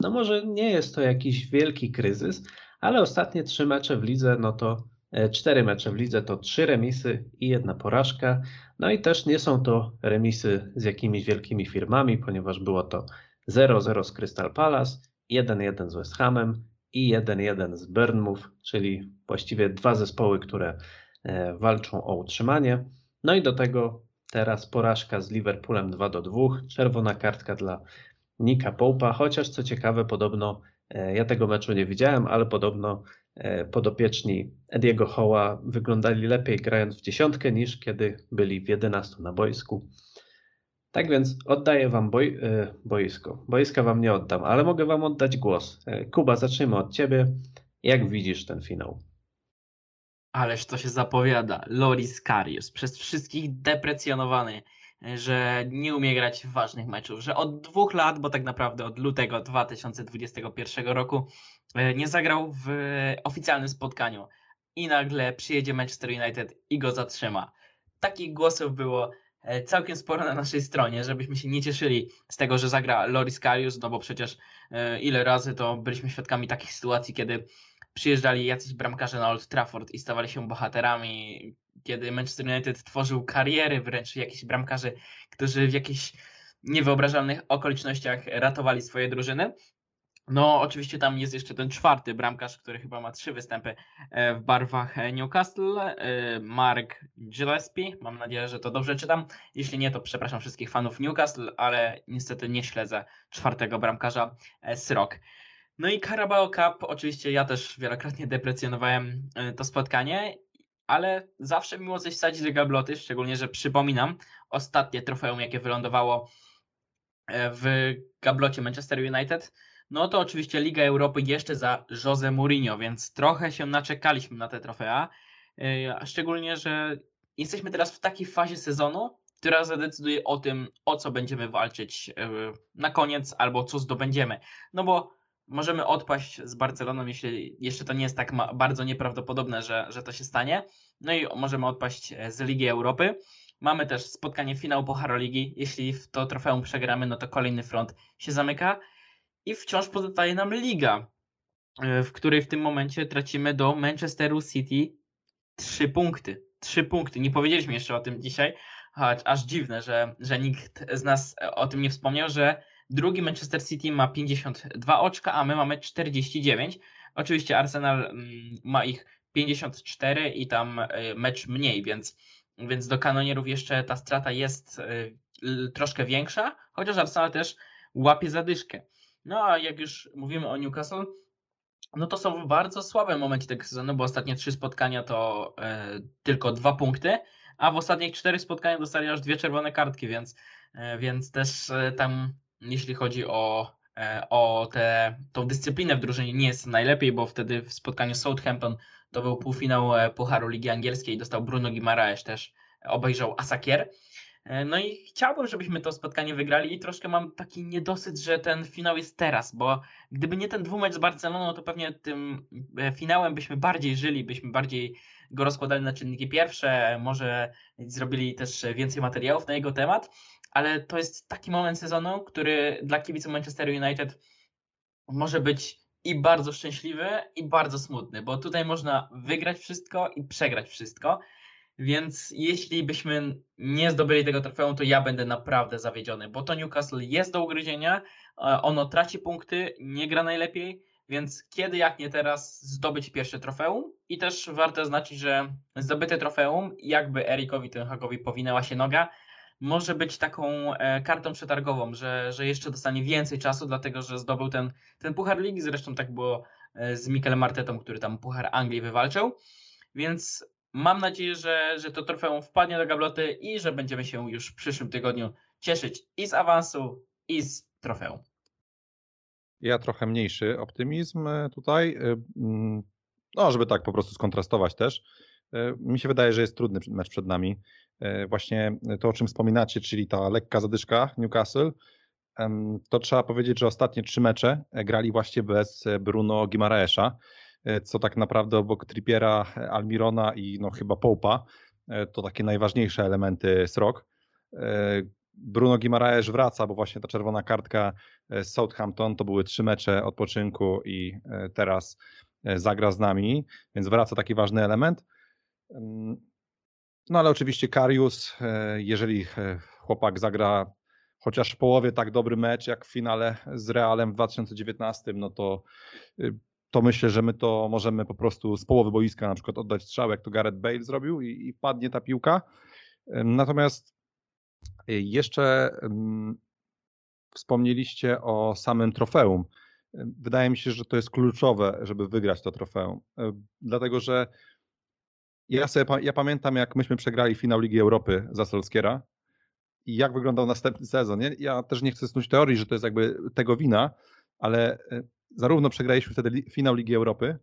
no może nie jest to jakiś wielki kryzys, ale ostatnie trzy mecze w lidze, no to e, cztery mecze w lidze to trzy remisy i jedna porażka. No i też nie są to remisy z jakimiś wielkimi firmami, ponieważ było to 0-0 z Crystal Palace, 1-1 z West Hamem i 1-1 z Bournemouth, czyli właściwie dwa zespoły, które e, walczą o utrzymanie. No i do tego teraz porażka z Liverpoolem 2 2, czerwona kartka dla Nika Pope'a, chociaż co ciekawe, podobno ja tego meczu nie widziałem, ale podobno e, podopieczni Ediego Hoła wyglądali lepiej grając w dziesiątkę niż kiedy byli w 11 na boisku. Tak więc oddaję wam boi e, boisko. Boiska wam nie oddam, ale mogę wam oddać głos. Kuba, zacznijmy od ciebie. Jak widzisz ten finał? Ależ to się zapowiada. Loris Karius, przez wszystkich deprecjonowany, że nie umie grać w ważnych meczów, że od dwóch lat, bo tak naprawdę od lutego 2021 roku e, nie zagrał w oficjalnym spotkaniu i nagle przyjedzie Manchester United i go zatrzyma. Takich głosów było e, całkiem sporo na naszej stronie, żebyśmy się nie cieszyli z tego, że zagra Loris Karius, no bo przecież e, ile razy to byliśmy świadkami takich sytuacji, kiedy przyjeżdżali jacyś bramkarze na Old Trafford i stawali się bohaterami, kiedy Manchester United tworzył kariery wręcz jakichś bramkarzy, którzy w jakichś niewyobrażalnych okolicznościach ratowali swoje drużyny. No, oczywiście tam jest jeszcze ten czwarty bramkarz, który chyba ma trzy występy e, w barwach Newcastle, e, Mark Gillespie. Mam nadzieję, że to dobrze czytam. Jeśli nie, to przepraszam wszystkich fanów Newcastle, ale niestety nie śledzę czwartego bramkarza e, Srok. No i Carabao Cup, oczywiście ja też wielokrotnie deprecjonowałem to spotkanie, ale zawsze miło coś wsadzić do gabloty, szczególnie, że przypominam ostatnie trofeum, jakie wylądowało e, w gablocie Manchester United, no to oczywiście Liga Europy jeszcze za Jose Mourinho, więc trochę się naczekaliśmy na te trofea, e, szczególnie, że jesteśmy teraz w takiej fazie sezonu, która zadecyduje o tym, o co będziemy walczyć na koniec albo co zdobędziemy. No bo możemy odpaść z Barceloną, jeśli jeszcze to nie jest tak bardzo nieprawdopodobne, że, że to się stanie. No i możemy odpaść e, z Ligi Europy. Mamy też spotkanie finału Pucharu Ligi. Jeśli w to trofeum przegramy, no to kolejny front się zamyka. I wciąż pozostaje nam Liga, e, w której w tym momencie tracimy do Manchesteru City trzy punkty. Trzy punkty. Nie powiedzieliśmy jeszcze o tym dzisiaj, choć aż dziwne, że, że nikt z nas o tym nie wspomniał, że Drugi Manchester City ma 52 oczka, a my mamy 49. Oczywiście Arsenal mm, ma ich 54 i tam e, mecz mniej, więc, więc do kanonierów jeszcze ta strata jest e, troszkę większa, chociaż Arsenal też łapie zadyszkę. No a jak już mówimy o Newcastle, no to są w bardzo słabym momencie tego sezonu, bo ostatnie trzy spotkania to e, tylko dwa punkty, a w ostatnich czterech spotkaniach dostali aż dwie czerwone kartki, więc, e, więc też e, tam jeśli chodzi o, e, o tę dyscyplinę w drużynie nie jest najlepiej, bo wtedy w spotkaniu Southampton to był półfinał e, Pucharu Ligi Angielskiej, dostał Bruno Guimaraes też, obejrzał Asakier. E, no i chciałbym, żebyśmy to spotkanie wygrali i troszkę mam taki niedosyt, że ten finał jest teraz, bo gdyby nie ten dwumecz z Barceloną, to pewnie tym finałem byśmy bardziej żyli, byśmy bardziej go rozkładali na czynniki pierwsze, może zrobili też więcej materiałów na jego temat, ale to jest taki moment sezonu, który dla kibiców Manchester United może być i bardzo szczęśliwy, i bardzo smutny, bo tutaj można wygrać wszystko i przegrać wszystko. Więc jeśli byśmy nie zdobyli tego trofeum, to ja będę naprawdę zawiedziony, bo to Newcastle jest do ugryzienia, ono traci punkty, nie gra najlepiej, więc kiedy jak nie teraz zdobyć pierwsze trofeum i też warto zaznaczyć, że zdobyte trofeum, jakby Erikowi Ten Hagowi powinęła się noga, może być taką e, kartą przetargową, że, że jeszcze dostanie więcej czasu, dlatego że zdobył ten, ten Puchar Ligi, zresztą tak było e, z Mikelem Martetą, który tam Puchar Anglii wywalczył, więc mam nadzieję, że, że to trofeum wpadnie do gabloty i że będziemy się już w przyszłym tygodniu cieszyć i z awansu, i z trofeum. Ja trochę mniejszy optymizm e, tutaj, mm, no żeby tak po prostu skontrastować też. Mi się wydaje, że jest trudny mecz przed nami. E, właśnie to, o czym wspominacie, czyli ta lekka zadyszka Newcastle, to trzeba powiedzieć, że ostatnie trzy mecze e, grali właśnie bez e, Bruno Gimaraesza, co tak naprawdę obok Trippiera, Almirona i no chyba Popa to takie najważniejsze elementy srok. Bruno Guimaraes wraca, bo właśnie ta czerwona kartka z Southampton to były trzy mecze odpoczynku i teraz zagra z nami, więc wraca taki ważny element. No ale oczywiście Karius, jeżeli chłopak zagra chociaż w połowie tak dobry mecz jak w finale z Realem w 2019, no to, y, to myślę, że my to możemy po prostu z połowy boiska na przykład oddać strzał, jak to Gareth Bale zrobił i, i padnie ta piłka. Natomiast y, jeszcze wspomnieliście o samym trofeum. Wydaje mi się, że to jest kluczowe, żeby wygrać to trofeum. Dlatego, że ja, sobie, ja pamiętam, jak myśmy przegrali finał Ligi Europy za Solskiera i jak wyglądał następny sezon. Nie? Ja też nie chcę snuć teorii, że to jest jakby tego wina, ale e, zarówno przegraliśmy wtedy finał Ligi Europy,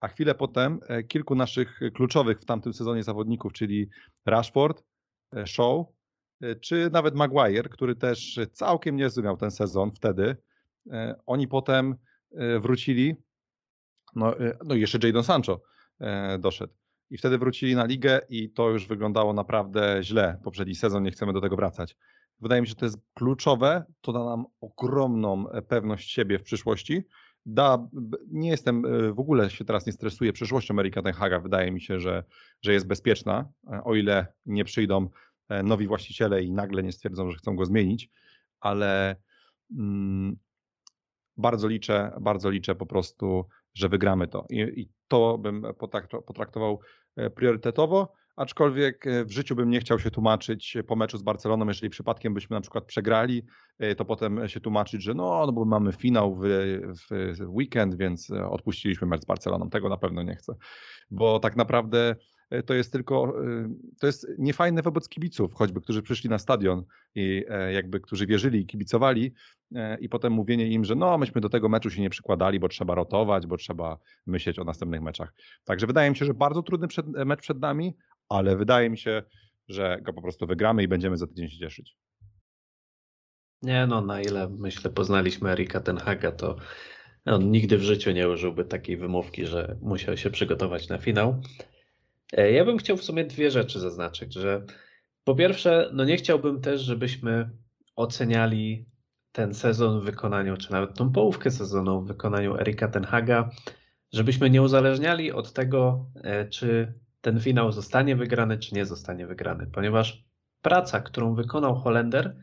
a chwilę potem e, kilku naszych kluczowych w tamtym sezonie zawodników, czyli Rashford, e, Shaw, czy nawet Maguire, który też całkiem niezły miał ten sezon wtedy. Oni potem wrócili, no, no jeszcze Jadon Sancho doszedł i wtedy wrócili na ligę i to już wyglądało naprawdę źle. Poprzedni sezon, nie chcemy do tego wracać. Wydaje mi się, że to jest kluczowe, to da nam ogromną e, pewność siebie w przyszłości. Da, nie jestem, e, w ogóle się teraz nie stresuję przyszłością Erika Ten Haga. Wydaje mi się, że, że jest bezpieczna, e, o ile nie przyjdą nowi właściciele i nagle nie stwierdzą, że chcą go zmienić, ale mm, bardzo liczę, bardzo liczę po prostu, że wygramy to. I, i to bym potraktował E, priorytetowo, aczkolwiek e, w życiu bym nie chciał się tłumaczyć po meczu z Barceloną, jeżeli przypadkiem byśmy na przykład przegrali, e, to potem się tłumaczyć, że no, no bo mamy finał w, w weekend, więc odpuściliśmy mecz z Barceloną. Tego na pewno nie chcę, bo tak naprawdę E, to jest tylko, e, to jest niefajne wobec kibiców, choćby, którzy przyszli na stadion i e, jakby, którzy wierzyli i kibicowali i potem mówienie im, że no, myśmy do tego meczu się nie przykładali, bo trzeba rotować, bo trzeba myśleć o następnych meczach. Także wydaje mi się, że bardzo trudny przed, mecz przed nami, ale wydaje mi się, że go po prostu wygramy i będziemy za tydzień się cieszyć. Nie no, na ile myślę poznaliśmy Erika Tenhaga, to on nigdy w życiu nie użyłby takiej wymówki, że musiał się przygotować na finał. E, ja bym chciał w sumie dwie rzeczy zaznaczyć, że po pierwsze, no nie chciałbym też, żebyśmy oceniali ten sezon w wykonaniu, czy nawet tą połówkę sezonu w wykonaniu Erika Tenhaga, żebyśmy nie uzależniali od tego, e, czy ten finał zostanie wygrany, czy nie zostanie wygrany, ponieważ praca, którą wykonał Holender,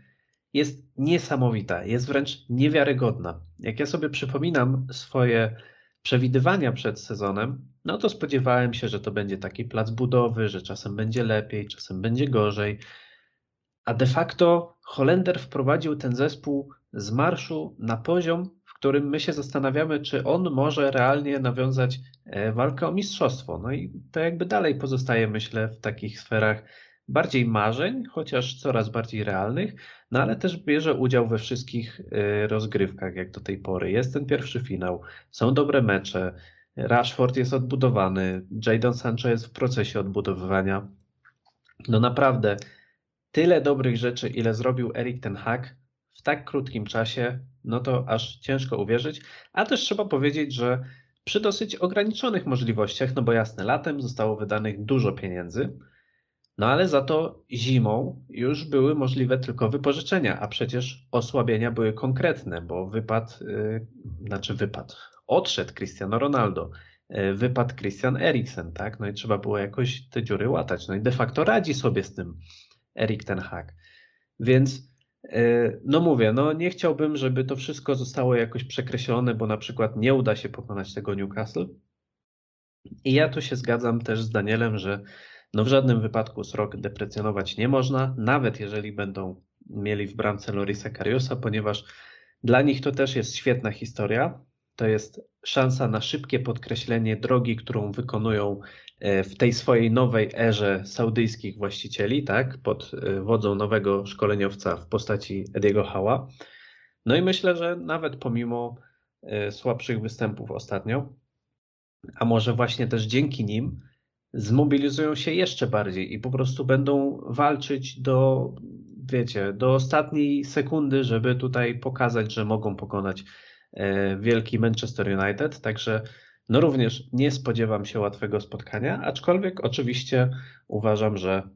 jest niesamowita, jest wręcz niewiarygodna. Jak ja sobie przypominam swoje przewidywania przed sezonem, no to spodziewałem się, że to będzie taki plac budowy, że czasem będzie lepiej, czasem będzie gorzej. A de facto Holender wprowadził ten zespół z marszu na poziom, w którym my się zastanawiamy, czy on może realnie nawiązać e, walkę o mistrzostwo. No i to jakby dalej pozostaje, myślę, w takich sferach bardziej marzeń, chociaż coraz bardziej realnych, no ale też bierze udział we wszystkich y, rozgrywkach jak do tej pory. Jest ten pierwszy finał, są dobre mecze, Rashford jest odbudowany, Jadon Sancho jest w procesie odbudowywania. No naprawdę, tyle dobrych rzeczy, ile zrobił Erik ten Hag w tak krótkim czasie, no to aż ciężko uwierzyć, a też trzeba powiedzieć, że przy dosyć ograniczonych możliwościach, no bo jasne, latem zostało wydanych dużo pieniędzy, no ale za to zimą już były możliwe tylko wypożyczenia, a przecież osłabienia były konkretne, bo wypadł, yy, znaczy wypadł, odszedł Cristiano Ronaldo, yy, wypadł Christian Eriksen, tak? No i trzeba było jakoś te dziury łatać. No i de facto radzi sobie z tym Erik ten Hag. Więc yy, no mówię, no nie chciałbym, żeby to wszystko zostało jakoś przekreślone, bo na przykład nie uda się pokonać tego Newcastle. I ja tu się zgadzam też z Danielem, że no w żadnym wypadku Srok deprecjonować nie można, nawet jeżeli będą mieli w bramce Lorisa Kariusa, ponieważ dla nich to też jest świetna historia. To jest szansa na szybkie podkreślenie drogi, którą wykonują e, w tej swojej nowej erze saudyjskich właścicieli, tak, pod e, wodzą nowego szkoleniowca w postaci Ediego Hała. No i myślę, że nawet pomimo e, słabszych występów ostatnio, a może właśnie też dzięki nim, zmobilizują się jeszcze bardziej i po prostu będą walczyć do, wiecie, do ostatniej sekundy, żeby tutaj pokazać, że mogą pokonać wielki Manchester United. Także no również nie spodziewam się łatwego spotkania, aczkolwiek oczywiście uważam, że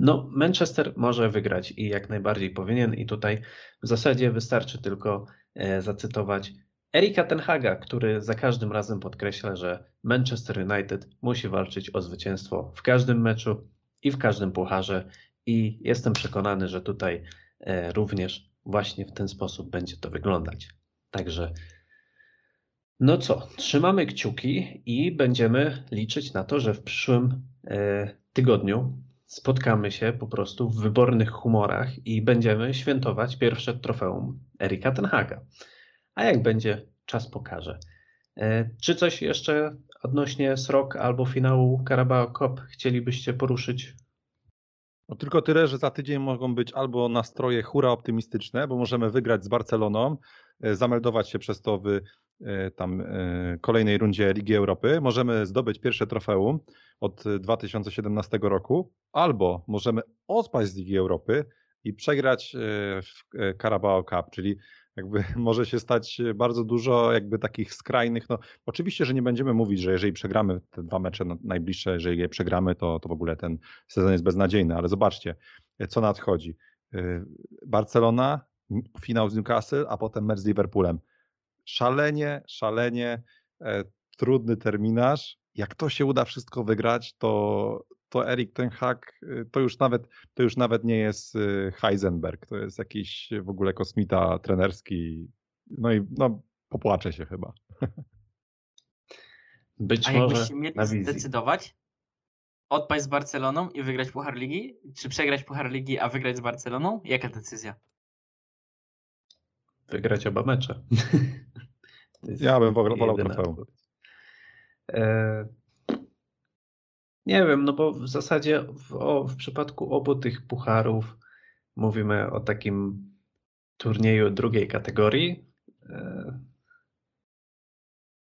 No, Manchester może wygrać i jak najbardziej powinien, i tutaj w zasadzie wystarczy tylko e, zacytować Erika Tenhaga, który za każdym razem podkreśla, że Manchester United musi walczyć o zwycięstwo w każdym meczu i w każdym pucharze, i jestem przekonany, że tutaj e, również właśnie w ten sposób będzie to wyglądać. Także no co, trzymamy kciuki i będziemy liczyć na to, że w przyszłym e, tygodniu spotkamy się po prostu w wybornych humorach i będziemy świętować pierwsze trofeum Erika Tenhaga. A jak będzie, czas pokaże. E, czy coś jeszcze odnośnie SROK albo finału Carabao Cup chcielibyście poruszyć? No tylko tyle, że za tydzień mogą być albo nastroje hura optymistyczne, bo możemy wygrać z Barceloną, zameldować się przez to w e, tam kolejnej rundzie Ligi Europy, możemy zdobyć pierwsze trofeum od 2017 roku, albo możemy odpaść z Ligi Europy i przegrać w Carabao Cup, czyli jakby [laughs] może się stać bardzo dużo jakby takich skrajnych, no oczywiście, że nie będziemy mówić, że jeżeli przegramy te dwa mecze najbliższe, jeżeli je przegramy, to, to w ogóle ten sezon jest beznadziejny, ale zobaczcie, co nadchodzi. Barcelona, finał z Newcastle, a potem mecz z Liverpoolem. Szalenie, szalenie e, trudny terminarz. Jak to się uda wszystko wygrać, to, to Erik ten Hag y, to już nawet to już nawet nie jest y, Heisenberg, to jest jakiś w ogóle kosmita trenerski. No i no, popłaczę się chyba. [laughs] Być A może jakbyście mieli na wizji. zdecydować, odpaść z Barceloną i wygrać Puchar Ligi, czy przegrać Puchar Ligi, a wygrać z Barceloną? Jaka decyzja? Wygrać oba mecze. [laughs] Ja bym wolał, trofeum. E, Nie wiem, no bo w zasadzie w, o, w przypadku obu tych pucharów mówimy o takim turnieju drugiej kategorii. E,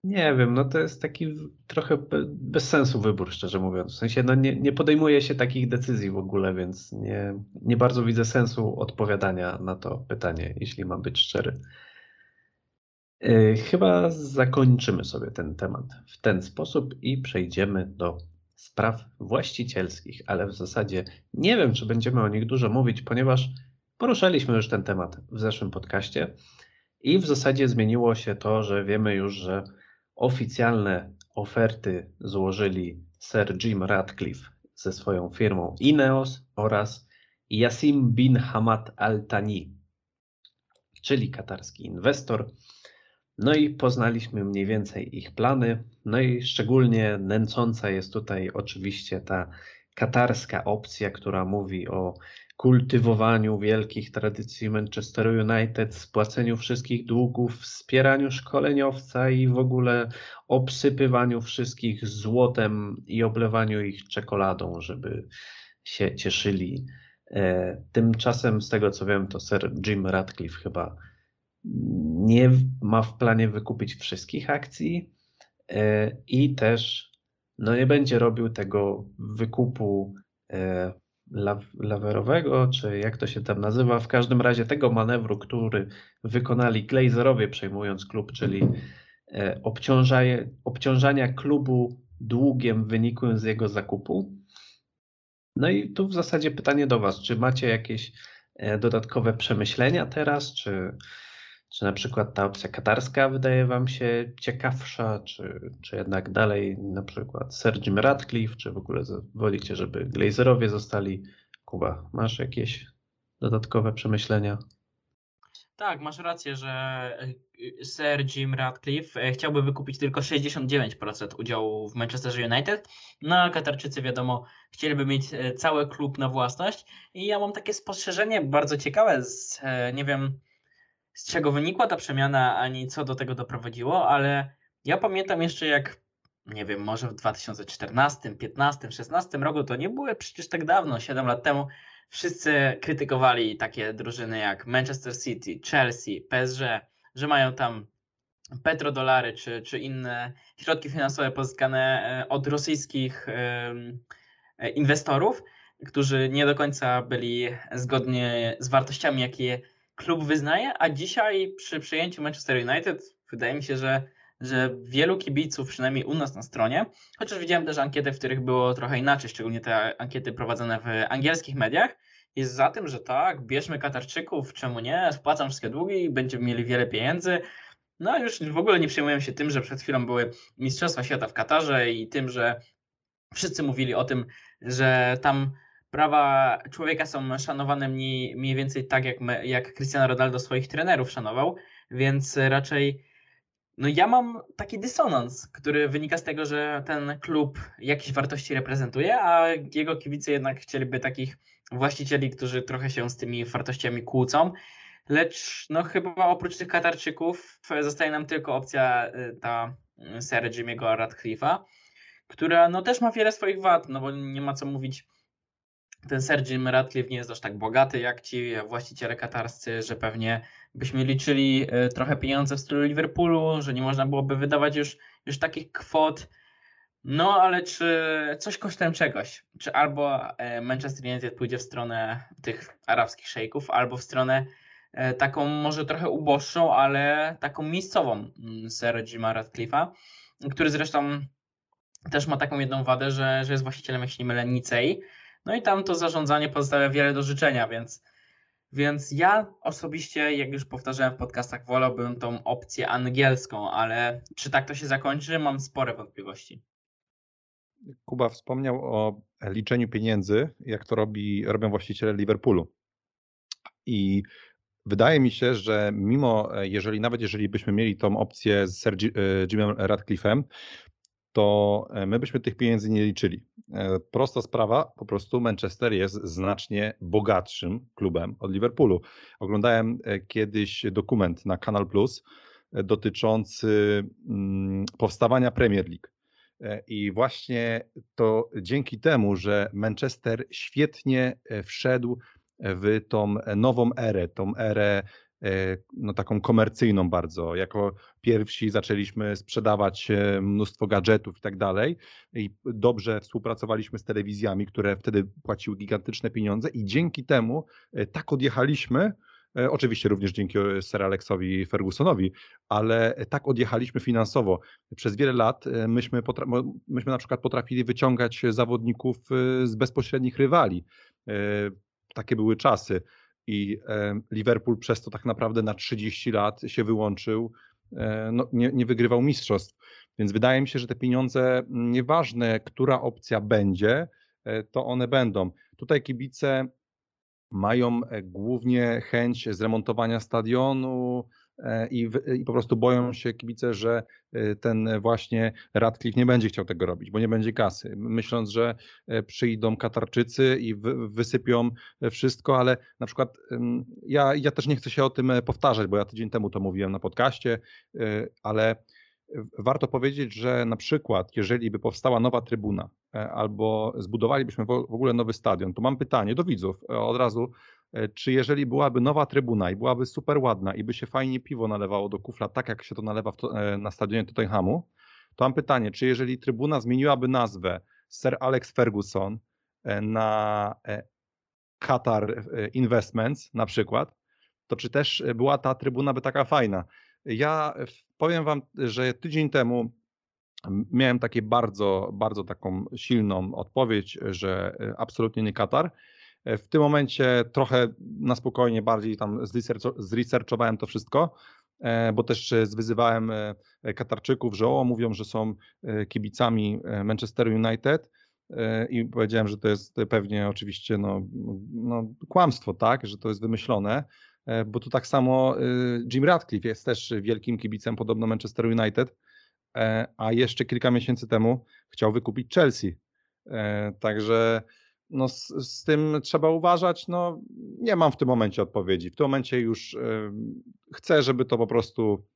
Nie wiem, no to jest taki trochę be, bez sensu wybór, szczerze mówiąc. W sensie no nie, nie podejmuje się takich decyzji w ogóle, więc nie, nie bardzo widzę sensu odpowiadania na to pytanie, jeśli mam być szczery. E, Chyba zakończymy sobie ten temat w ten sposób i przejdziemy do spraw właścicielskich, ale w zasadzie nie wiem, czy będziemy o nich dużo mówić, ponieważ poruszaliśmy już ten temat w zeszłym podcaście i w zasadzie zmieniło się to, że wiemy już, że oficjalne oferty złożyli Sir Jim Ratcliffe ze swoją firmą Ineos oraz Yassim bin Hamad Al Thani, czyli katarski inwestor. No i poznaliśmy mniej więcej ich plany. No i szczególnie nęcąca jest tutaj oczywiście ta katarska opcja, która mówi o kultywowaniu wielkich tradycji Manchester United, spłaceniu wszystkich długów, wspieraniu szkoleniowca i w ogóle obsypywaniu wszystkich złotem i oblewaniu ich czekoladą, żeby się cieszyli. E, Tymczasem, z tego co wiem, to Sir Jim Ratcliffe chyba nie ma w planie wykupić wszystkich akcji e, i też no nie będzie robił tego wykupu e, lawerowego, czy jak to się tam nazywa, w każdym razie tego manewru, który wykonali Glazerowie przejmując klub, czyli e, obciążania klubu długiem wynikłym z jego zakupu. No i tu w zasadzie pytanie do Was, czy macie jakieś e, dodatkowe przemyślenia teraz, czy, czy na przykład ta opcja katarska wydaje Wam się ciekawsza, czy, czy jednak dalej na przykład Sir Jim Ratcliffe, czy w ogóle wolicie, żeby Glazerowie zostali? Kuba, masz jakieś dodatkowe przemyślenia? Tak, masz rację, że e, Sir Jim Ratcliffe e, chciałby wykupić tylko 69% udziału w Manchester United, no a Katarczycy wiadomo chcieliby mieć e, cały klub na własność i ja mam takie spostrzeżenie bardzo ciekawe, z, nie wiem z czego wynikła ta przemiana, ani co do tego doprowadziło, ale ja pamiętam jeszcze jak, nie wiem, może w 2014, 15, 16 roku, to nie było przecież tak dawno, 7 lat temu, wszyscy krytykowali takie drużyny jak Manchester City, Chelsea, PSG, że mają tam petrodolary czy, czy inne środki finansowe pozyskane e, od rosyjskich e, inwestorów, którzy nie do końca byli zgodnie z wartościami, jakie klub wyznaje, a dzisiaj przy przejęciu Manchester United wydaje mi się, że że wielu kibiców, przynajmniej u nas na stronie, chociaż widziałem też ankiety, w których było trochę inaczej, szczególnie te ankiety prowadzone w angielskich mediach, jest za tym, że tak, bierzmy Katarczyków, czemu nie, spłacam wszystkie długi będziemy mieli wiele pieniędzy. No już w ogóle nie przejmują się tym, że przed chwilą były Mistrzostwa Świata w Katarze i tym, że wszyscy mówili o tym, że tam prawa człowieka są szanowane mniej, mniej więcej tak, jak, my, jak Cristiano Ronaldo swoich trenerów szanował, więc raczej no ja mam taki dysonans, który wynika z tego, że ten klub jakieś wartości reprezentuje, a jego kibice jednak chcieliby takich właścicieli, którzy trochę się z tymi wartościami kłócą. Lecz no chyba oprócz tych Katarczyków zostaje nam tylko opcja y, ta y, Sir Jimmy'ego Radcliffe'a, która no też ma wiele swoich wad, no bo nie ma co mówić ten Sir Jim Radcliffe nie jest aż tak bogaty jak ci właściciele katarscy, że pewnie byśmy liczyli e, trochę pieniądze w stylu Liverpoolu, że nie można byłoby wydawać już, już takich kwot. No ale czy coś kosztem czegoś? Czy albo e, Manchester United pójdzie w stronę tych arabskich szejków, albo w stronę e, taką może trochę uboższą, ale taką miejscową mm, Sir Jima Radcliffe'a, który zresztą też ma taką jedną wadę, że, że jest właścicielem, jeśli nie mylę, Nicei, no i tam to zarządzanie pozostawia wiele do życzenia, więc, więc ja osobiście, jak już powtarzałem w podcastach, wolałbym tą opcję angielską, ale czy tak to się zakończy, mam spore wątpliwości. Kuba wspomniał o liczeniu pieniędzy, jak to robi, robią właściciele Liverpoolu. I wydaje mi się, że mimo, jeżeli nawet jeżeli byśmy mieli tą opcję z Sir e, Jimem Radcliffe'em, to e, my byśmy tych pieniędzy nie liczyli. E, prosta sprawa, po prostu Manchester jest znacznie bogatszym klubem od Liverpoolu. Oglądałem e, kiedyś dokument na Kanal Plus dotyczący mm, powstawania Premier League. I właśnie to dzięki temu, że Manchester świetnie wszedł w tą nową erę, tą erę no, taką komercyjną bardzo. Jako pierwsi zaczęliśmy sprzedawać e, mnóstwo gadżetów i tak dalej i dobrze współpracowaliśmy z telewizjami, które wtedy płaciły gigantyczne pieniądze i dzięki temu e, tak odjechaliśmy, Oczywiście również dzięki Sir Alexowi Fergusonowi, ale tak odjechaliśmy finansowo. Przez wiele lat myśmy, myśmy na przykład potrafili wyciągać zawodników z bezpośrednich rywali. Takie były czasy i Liverpool przez to tak naprawdę na 30 lat się wyłączył, e, no, nie, nie wygrywał mistrzostw. Więc wydaje mi się, że te pieniądze, nieważne która opcja będzie, e, to one będą. Tutaj kibice mają e, głównie chęć zremontowania stadionu, E, i, i po prostu boją się kibice, że e, ten właśnie Radcliffe nie będzie chciał tego robić, bo nie będzie kasy. Myśląc, że e, przyjdą Katarczycy i wysypią wszystko, ale na przykład ja, ja też nie chcę się o tym powtarzać, bo ja tydzień temu to mówiłem na podcaście, ale warto powiedzieć, że na przykład, jeżeli by powstała nowa trybuna albo zbudowalibyśmy w ogóle nowy stadion, to mam pytanie do widzów od razu, E, czy jeżeli byłaby nowa trybuna i byłaby super ładna i by się fajnie piwo nalewało do kufla, tak jak się to nalewa to, e, na stadionie Tottenhamu, to mam pytanie, czy jeżeli trybuna zmieniłaby nazwę Sir Alex Ferguson e, na Qatar Investments na przykład, to czy też była ta trybuna by taka fajna? Ja powiem wam, że tydzień temu miałem takie bardzo, bardzo taką silną odpowiedź, że absolutnie nie Katar. E, w tym momencie trochę na spokojnie bardziej tam zresearchowałem to wszystko, e, bo też zwyzywałem e, Katarczyków, że o, mówią, że są kibicami Manchester United i powiedziałem, że to jest pewnie oczywiście no, no, kłamstwo, tak, że to jest wymyślone, bo tu tak samo Jim Radcliffe jest też wielkim kibicem podobno Manchester United, a jeszcze kilka miesięcy temu chciał wykupić Chelsea. Także no z, z, tym trzeba uważać. No, nie mam w tym momencie odpowiedzi. W tym momencie już y, chcę, żeby to po prostu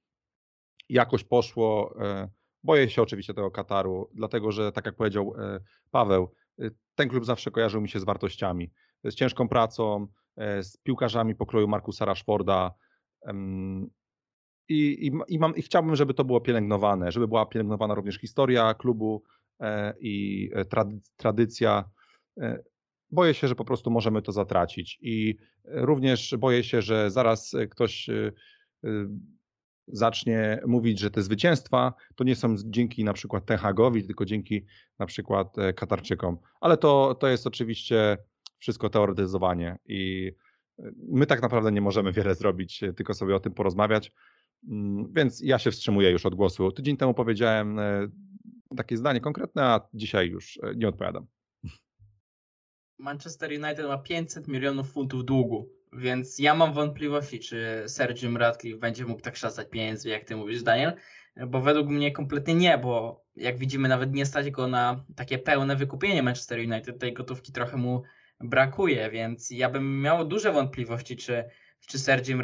jakoś poszło. Y, boję się oczywiście tego Kataru, dlatego że, tak jak powiedział y, Paweł, ten klub zawsze kojarzył mi się z wartościami, z ciężką pracą, z piłkarzami pokroju Markusa Rashforda. I, i, i, mam, I chciałbym, żeby to było pielęgnowane, żeby była pielęgnowana również historia klubu i tradycja boję się, że po prostu możemy to zatracić i również boję się, że zaraz ktoś e, e, zacznie mówić, że te zwycięstwa to nie są dzięki na przykład Ten Hagowi, tylko dzięki na przykład e, Katarczykom. Ale to, to jest oczywiście wszystko teoretyzowanie i e, my tak naprawdę nie możemy wiele zrobić, e, tylko sobie o tym porozmawiać. Mm, więc ja się wstrzymuję już od głosu. Tydzień temu powiedziałem takie zdanie konkretne, a dzisiaj już nie odpowiadam. Manchester United ma 500 milionów funtów długu, więc ja mam wątpliwości, czy Sir Jim Ratcliffe będzie mógł tak szastać pieniędzy, jak ty mówisz, Daniel, bo według mnie kompletnie nie, bo jak widzimy, nawet nie stać go na takie pełne wykupienie Manchester United, tej gotówki trochę mu brakuje, więc ja bym miał duże wątpliwości, czy, czy Sir Jim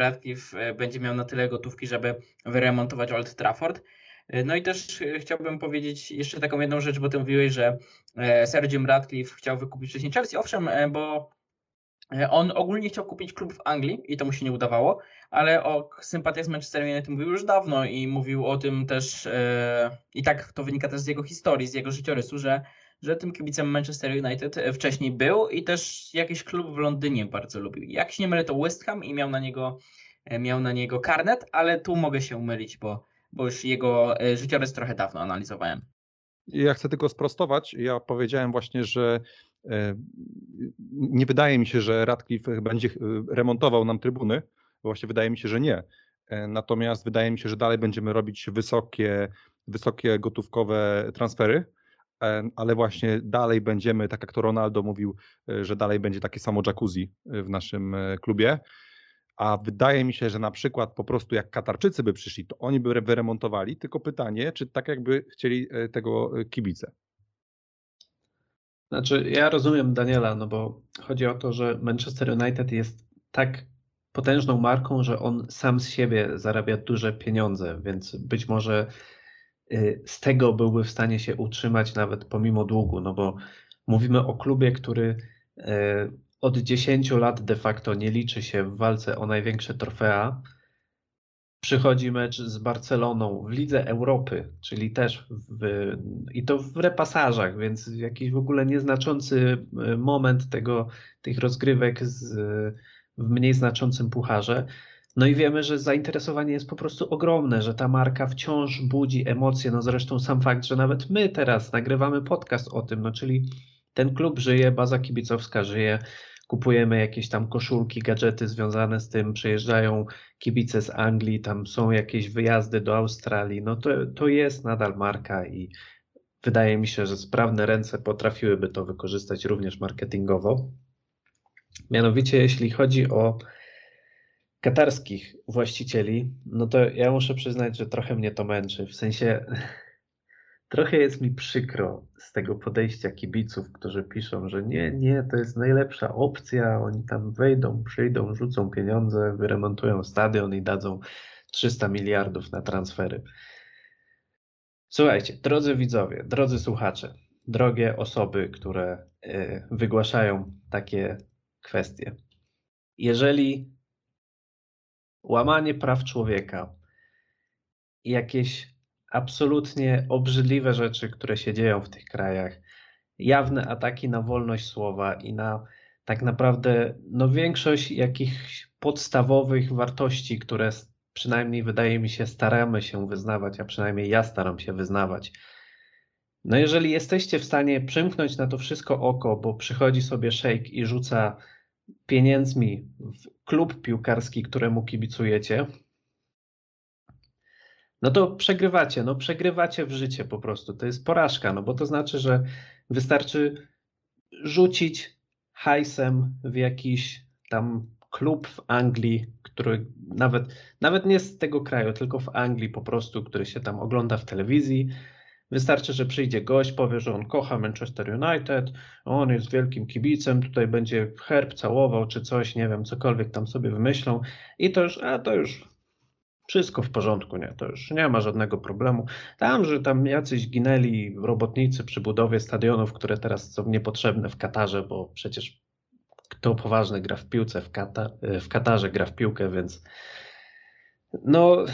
e, będzie miał na tyle gotówki, żeby wyremontować Old Trafford. E, no i też e, chciałbym powiedzieć jeszcze taką jedną rzecz, bo ty mówiłeś, że Sir Jim Ratcliffe chciał wykupić wcześniej Chelsea. Owszem, bo on ogólnie chciał kupić klub w Anglii i to mu się nie udawało, ale o sympatiach z Manchester United mówił już dawno i mówił o tym też, i tak to wynika też z jego historii, z jego życiorysu, że że tym kibicem Manchester United e, wcześniej był i też jakiś klub w Londynie bardzo lubił. Jak się nie mylę, to West Ham i miał na niego, e, miał na niego karnet, ale tu mogę się mylić, bo, bo już jego e, życiorys trochę dawno analizowałem. Ja chcę tylko sprostować. Ja powiedziałem właśnie, że nie wydaje mi się, że Radcliffe będzie remontował nam trybuny. Właśnie wydaje mi się, że nie. Natomiast wydaje mi się, że dalej będziemy robić wysokie, wysokie gotówkowe transfery ale właśnie dalej będziemy, tak jak to Ronaldo mówił, e, że dalej będzie takie samo jacuzzi e, w naszym e, klubie. A wydaje mi się, że na przykład po prostu jak Katarczycy by przyszli, to oni by wyremontowali, tylko pytanie, czy tak jakby chcieli tego kibice. Znaczy, ja rozumiem Daniela, no bo chodzi o to, że Manchester United jest tak potężną marką, że on sam z siebie zarabia duże pieniądze, więc być może Y, z tego byłby w stanie się utrzymać nawet pomimo długu, no bo mówimy o klubie, który y, od 10 lat de facto nie liczy się w walce o największe trofea. Przychodzi mecz z Barceloną w Lidze Europy, czyli też w, i to w repasażach, więc jakiś w ogóle nieznaczący y, moment tego, tych rozgrywek z, w mniej znaczącym pucharze. No i wiemy, że zainteresowanie jest po prostu ogromne, że ta marka wciąż budzi emocje. No zresztą sam fakt, że nawet my teraz nagrywamy podcast o tym, no czyli ten klub żyje, baza kibicowska żyje, kupujemy jakieś tam koszulki, gadżety związane z tym, przyjeżdżają kibice z Anglii, tam są jakieś wyjazdy do Australii, no to, to jest nadal marka i wydaje mi się, że sprawne ręce potrafiłyby to wykorzystać również marketingowo. Mianowicie jeśli chodzi o katarskich właścicieli, no to ja muszę przyznać, że trochę mnie to męczy. W sensie trochę jest mi przykro z tego podejścia kibiców, którzy piszą, że nie, nie, to jest najlepsza opcja, oni tam wejdą, przyjdą, rzucą pieniądze, wyremontują stadion i dadzą 300 miliardów na transfery. Słuchajcie, drodzy widzowie, drodzy słuchacze, drogie osoby, które y, wygłaszają takie kwestie. Jeżeli łamanie praw człowieka jakieś absolutnie obrzydliwe rzeczy, które się dzieją w tych krajach, jawne ataki na wolność słowa i na tak naprawdę no, większość jakichś podstawowych wartości, które przynajmniej wydaje mi się staramy się wyznawać, a przynajmniej ja staram się wyznawać. No jeżeli jesteście w stanie przymknąć na to wszystko oko, bo przychodzi sobie szejk i rzuca pieniędzmi w klub piłkarski, któremu kibicujecie, no to przegrywacie, no przegrywacie w życie po prostu. To jest porażka, no bo to znaczy, że wystarczy rzucić hajsem w jakiś tam klub w Anglii, który nawet, nawet nie z tego kraju, tylko w Anglii po prostu, który się tam ogląda w telewizji Wystarczy, że przyjdzie gość, powie, że on kocha Manchester United, on jest wielkim kibicem, tutaj będzie herb całował czy coś, nie wiem, cokolwiek tam sobie wymyślą i to już, a to już wszystko w porządku, nie, to już nie ma żadnego problemu. Tam, że tam jacyś ginęli robotnicy przy budowie stadionów, które teraz są niepotrzebne w Katarze, bo przecież kto poważny gra w piłce w, Kata w Katarze gra w piłkę, więc no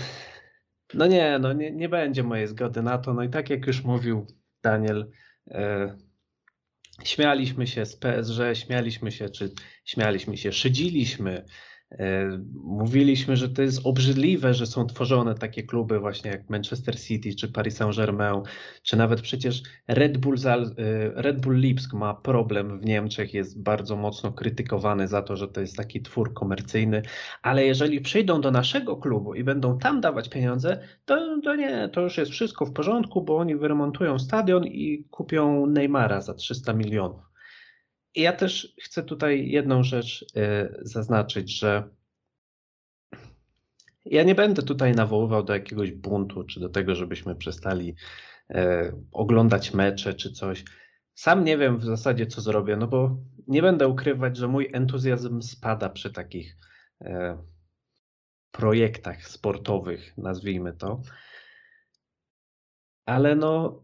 no nie, no nie, nie będzie mojej zgody na to. No i tak jak już mówił Daniel, e, śmialiśmy się z PSG, śmialiśmy się, czy śmialiśmy się, szydziliśmy mówiliśmy, że to jest obrzydliwe, że są tworzone takie kluby właśnie jak Manchester City czy Paris Saint-Germain, czy nawet przecież Red Bull, e, Red Bull Lipsk ma problem w Niemczech, jest bardzo mocno krytykowany za to, że to jest taki twór komercyjny, ale jeżeli przyjdą do naszego klubu i będą tam dawać pieniądze, to, to nie, to już jest wszystko w porządku, bo oni wyremontują stadion i kupią Neymara za 300 milionów. Ja też chcę tutaj jedną rzecz y, zaznaczyć, że ja nie będę tutaj nawoływał do jakiegoś buntu, czy do tego, żebyśmy przestali y, oglądać mecze, czy coś. Sam nie wiem w zasadzie, co zrobię, no bo nie będę ukrywać, że mój entuzjazm spada przy takich y, projektach sportowych, nazwijmy to. Ale no,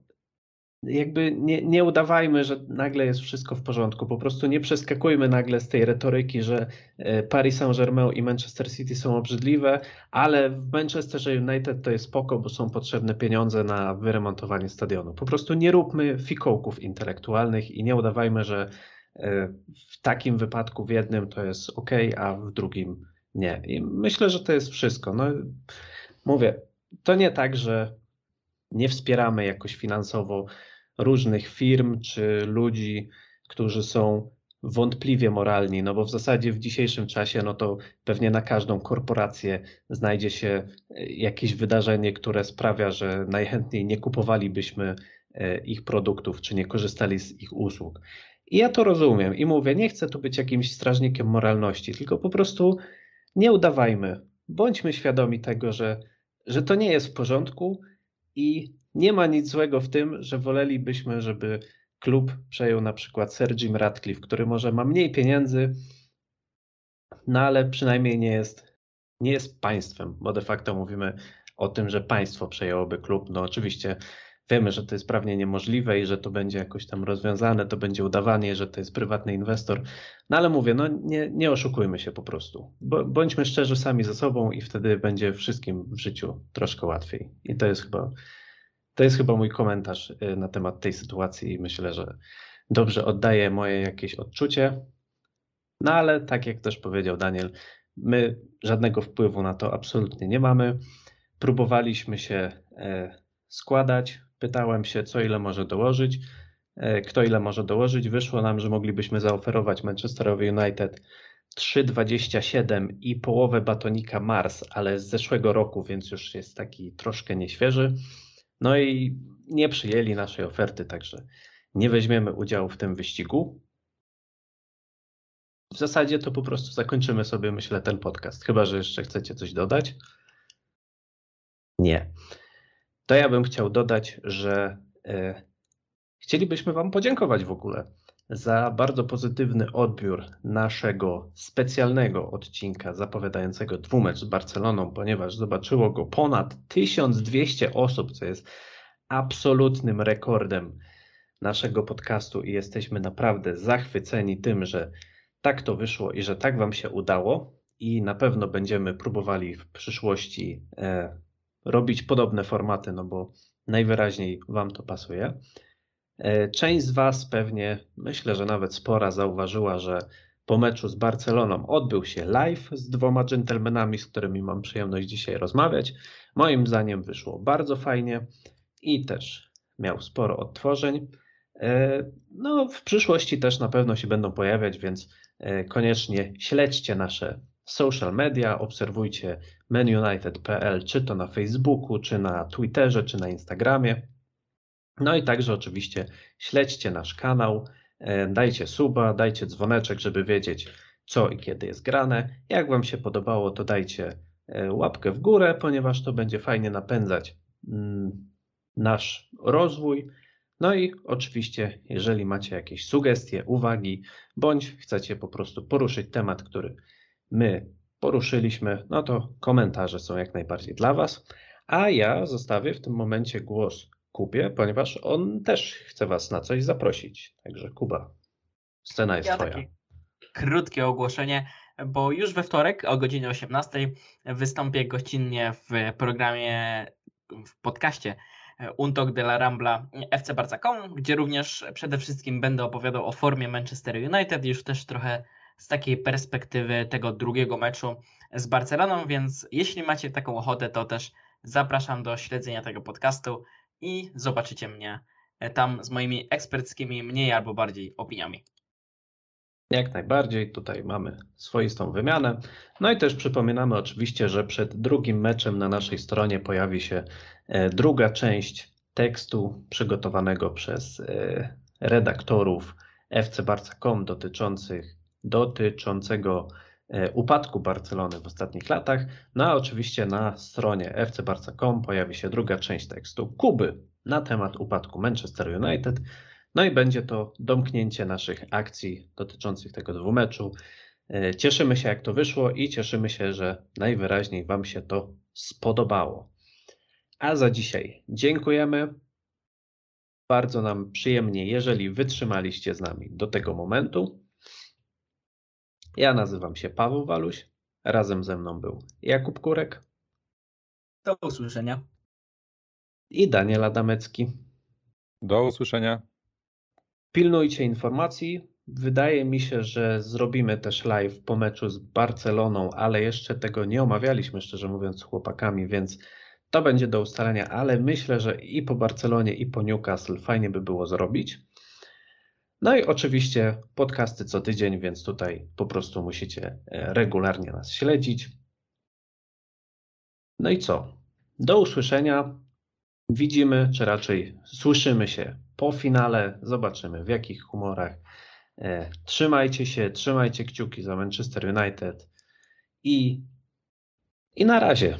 jakby nie, nie udawajmy, że nagle jest wszystko w porządku. Po prostu nie przeskakujmy nagle z tej retoryki, że e, Paris Saint-Germain i Manchester City są obrzydliwe, ale w Manchesterze United to jest spoko, bo są potrzebne pieniądze na wyremontowanie stadionu. Po prostu nie róbmy fikołków intelektualnych i nie udawajmy, że e, w takim wypadku w jednym to jest ok, a w drugim nie. I myślę, że to jest wszystko. No, mówię, to nie tak, że nie wspieramy jakoś finansowo różnych firm czy ludzi, którzy są wątpliwie moralni, no bo w zasadzie w dzisiejszym czasie, no to pewnie na każdą korporację znajdzie się e, jakieś wydarzenie, które sprawia, że najchętniej nie kupowalibyśmy e, ich produktów, czy nie korzystali z ich usług. I ja to rozumiem i mówię, nie chcę tu być jakimś strażnikiem moralności, tylko po prostu nie udawajmy, bądźmy świadomi tego, że, że to nie jest w porządku i nie ma nic złego w tym, że wolelibyśmy, żeby klub przejął na przykład Sir Jim Ratcliffe, który może ma mniej pieniędzy, no ale przynajmniej nie jest, nie jest państwem, bo de facto mówimy o tym, że państwo przejęłoby klub. No oczywiście wiemy, że to jest prawnie niemożliwe i że to będzie jakoś tam rozwiązane, to będzie udawanie, że to jest prywatny inwestor. No ale mówię, no nie, nie oszukujmy się po prostu. Bądźmy szczerzy sami ze sobą i wtedy będzie wszystkim w życiu troszkę łatwiej. I to jest chyba to jest chyba mój komentarz y, na temat tej sytuacji i myślę, że dobrze oddaje moje jakieś odczucie. No ale tak jak też powiedział Daniel, my żadnego wpływu na to absolutnie nie mamy. Próbowaliśmy się e, składać, pytałem się, co ile może dołożyć, e, kto ile może dołożyć. Wyszło nam, że moglibyśmy zaoferować Manchesterowi United 3,27 i połowę batonika Mars, ale z zeszłego roku, więc już jest taki troszkę nieświeży. No i nie przyjęli naszej oferty, także nie weźmiemy udziału w tym wyścigu. W zasadzie to po prostu zakończymy sobie, myślę, ten podcast. Chyba, że jeszcze chcecie coś dodać. Nie. To ja bym chciał dodać, że e, chcielibyśmy Wam podziękować w ogóle za bardzo pozytywny odbiór naszego specjalnego odcinka zapowiadającego dwumecz z Barceloną, ponieważ zobaczyło go ponad 1200 osób, co jest absolutnym rekordem naszego podcastu i jesteśmy naprawdę zachwyceni tym, że tak to wyszło i że tak Wam się udało i na pewno będziemy próbowali w przyszłości e, robić podobne formaty, no bo najwyraźniej Wam to pasuje. E, część z Was pewnie, myślę, że nawet spora, zauważyła, że po meczu z Barceloną odbył się live z dwoma dżentelmenami, z którymi mam przyjemność dzisiaj rozmawiać. Moim zdaniem wyszło bardzo fajnie i też miał sporo odtworzeń. E, no, w przyszłości też na pewno się będą pojawiać, więc e, koniecznie śledźcie nasze social media, obserwujcie menunited.pl, czy to na Facebooku, czy na Twitterze, czy na Instagramie. No i także oczywiście śledźcie nasz kanał, e, dajcie suba, dajcie dzwoneczek, żeby wiedzieć co i kiedy jest grane. Jak Wam się podobało, to dajcie e, łapkę w górę, ponieważ to będzie fajnie napędzać mm, nasz rozwój. No i oczywiście, jeżeli macie jakieś sugestie, uwagi, bądź chcecie po prostu poruszyć temat, który my poruszyliśmy, no to komentarze są jak najbardziej dla Was. A ja zostawię w tym momencie głos Kubie, ponieważ on też chce Was na coś zaprosić. Także Kuba, scena jest ja Twoja. Takie krótkie ogłoszenie, bo już we wtorek o godzinie 18 wystąpię gościnnie w programie, w podcaście Untok de la Rambla FC Barca.com, gdzie również przede wszystkim będę opowiadał o formie Manchester United, już też trochę z takiej perspektywy tego drugiego meczu z Barceloną, więc jeśli macie taką ochotę, to też zapraszam do śledzenia tego podcastu i zobaczycie mnie e, tam z moimi eksperckimi, mniej albo bardziej opiniami. Jak najbardziej, tutaj mamy swoistą wymianę. No i też przypominamy oczywiście, że przed drugim meczem na naszej stronie pojawi się e, druga część tekstu przygotowanego przez e, redaktorów fcbarca.com dotyczących, dotyczącego upadku Barcelony w ostatnich latach. No a oczywiście na stronie fcbarca.com pojawi się druga część tekstu Kuby na temat upadku Manchester United. No i będzie to domknięcie naszych akcji dotyczących tego dwumeczu. E, Cieszymy się, jak to wyszło i cieszymy się, że najwyraźniej Wam się to spodobało. A za dzisiaj dziękujemy. Bardzo nam przyjemnie, jeżeli wytrzymaliście z nami do tego momentu. Ja nazywam się Paweł Waluś. Razem ze mną był Jakub Kurek Do usłyszenia. i Daniel Adamecki. Do usłyszenia. Pilnujcie informacji. Wydaje mi się, że zrobimy też live po meczu z Barceloną, ale jeszcze tego nie omawialiśmy, szczerze mówiąc, z chłopakami, więc to będzie do ustalenia, ale myślę, że i po Barcelonie, i po Newcastle fajnie by było zrobić. No i oczywiście podcasty co tydzień, więc tutaj po prostu musicie e, regularnie nas śledzić. No i co? Do usłyszenia. Widzimy, czy raczej słyszymy się po finale. Zobaczymy w jakich humorach. E, Trzymajcie się, trzymajcie kciuki za Manchester United i, i na razie.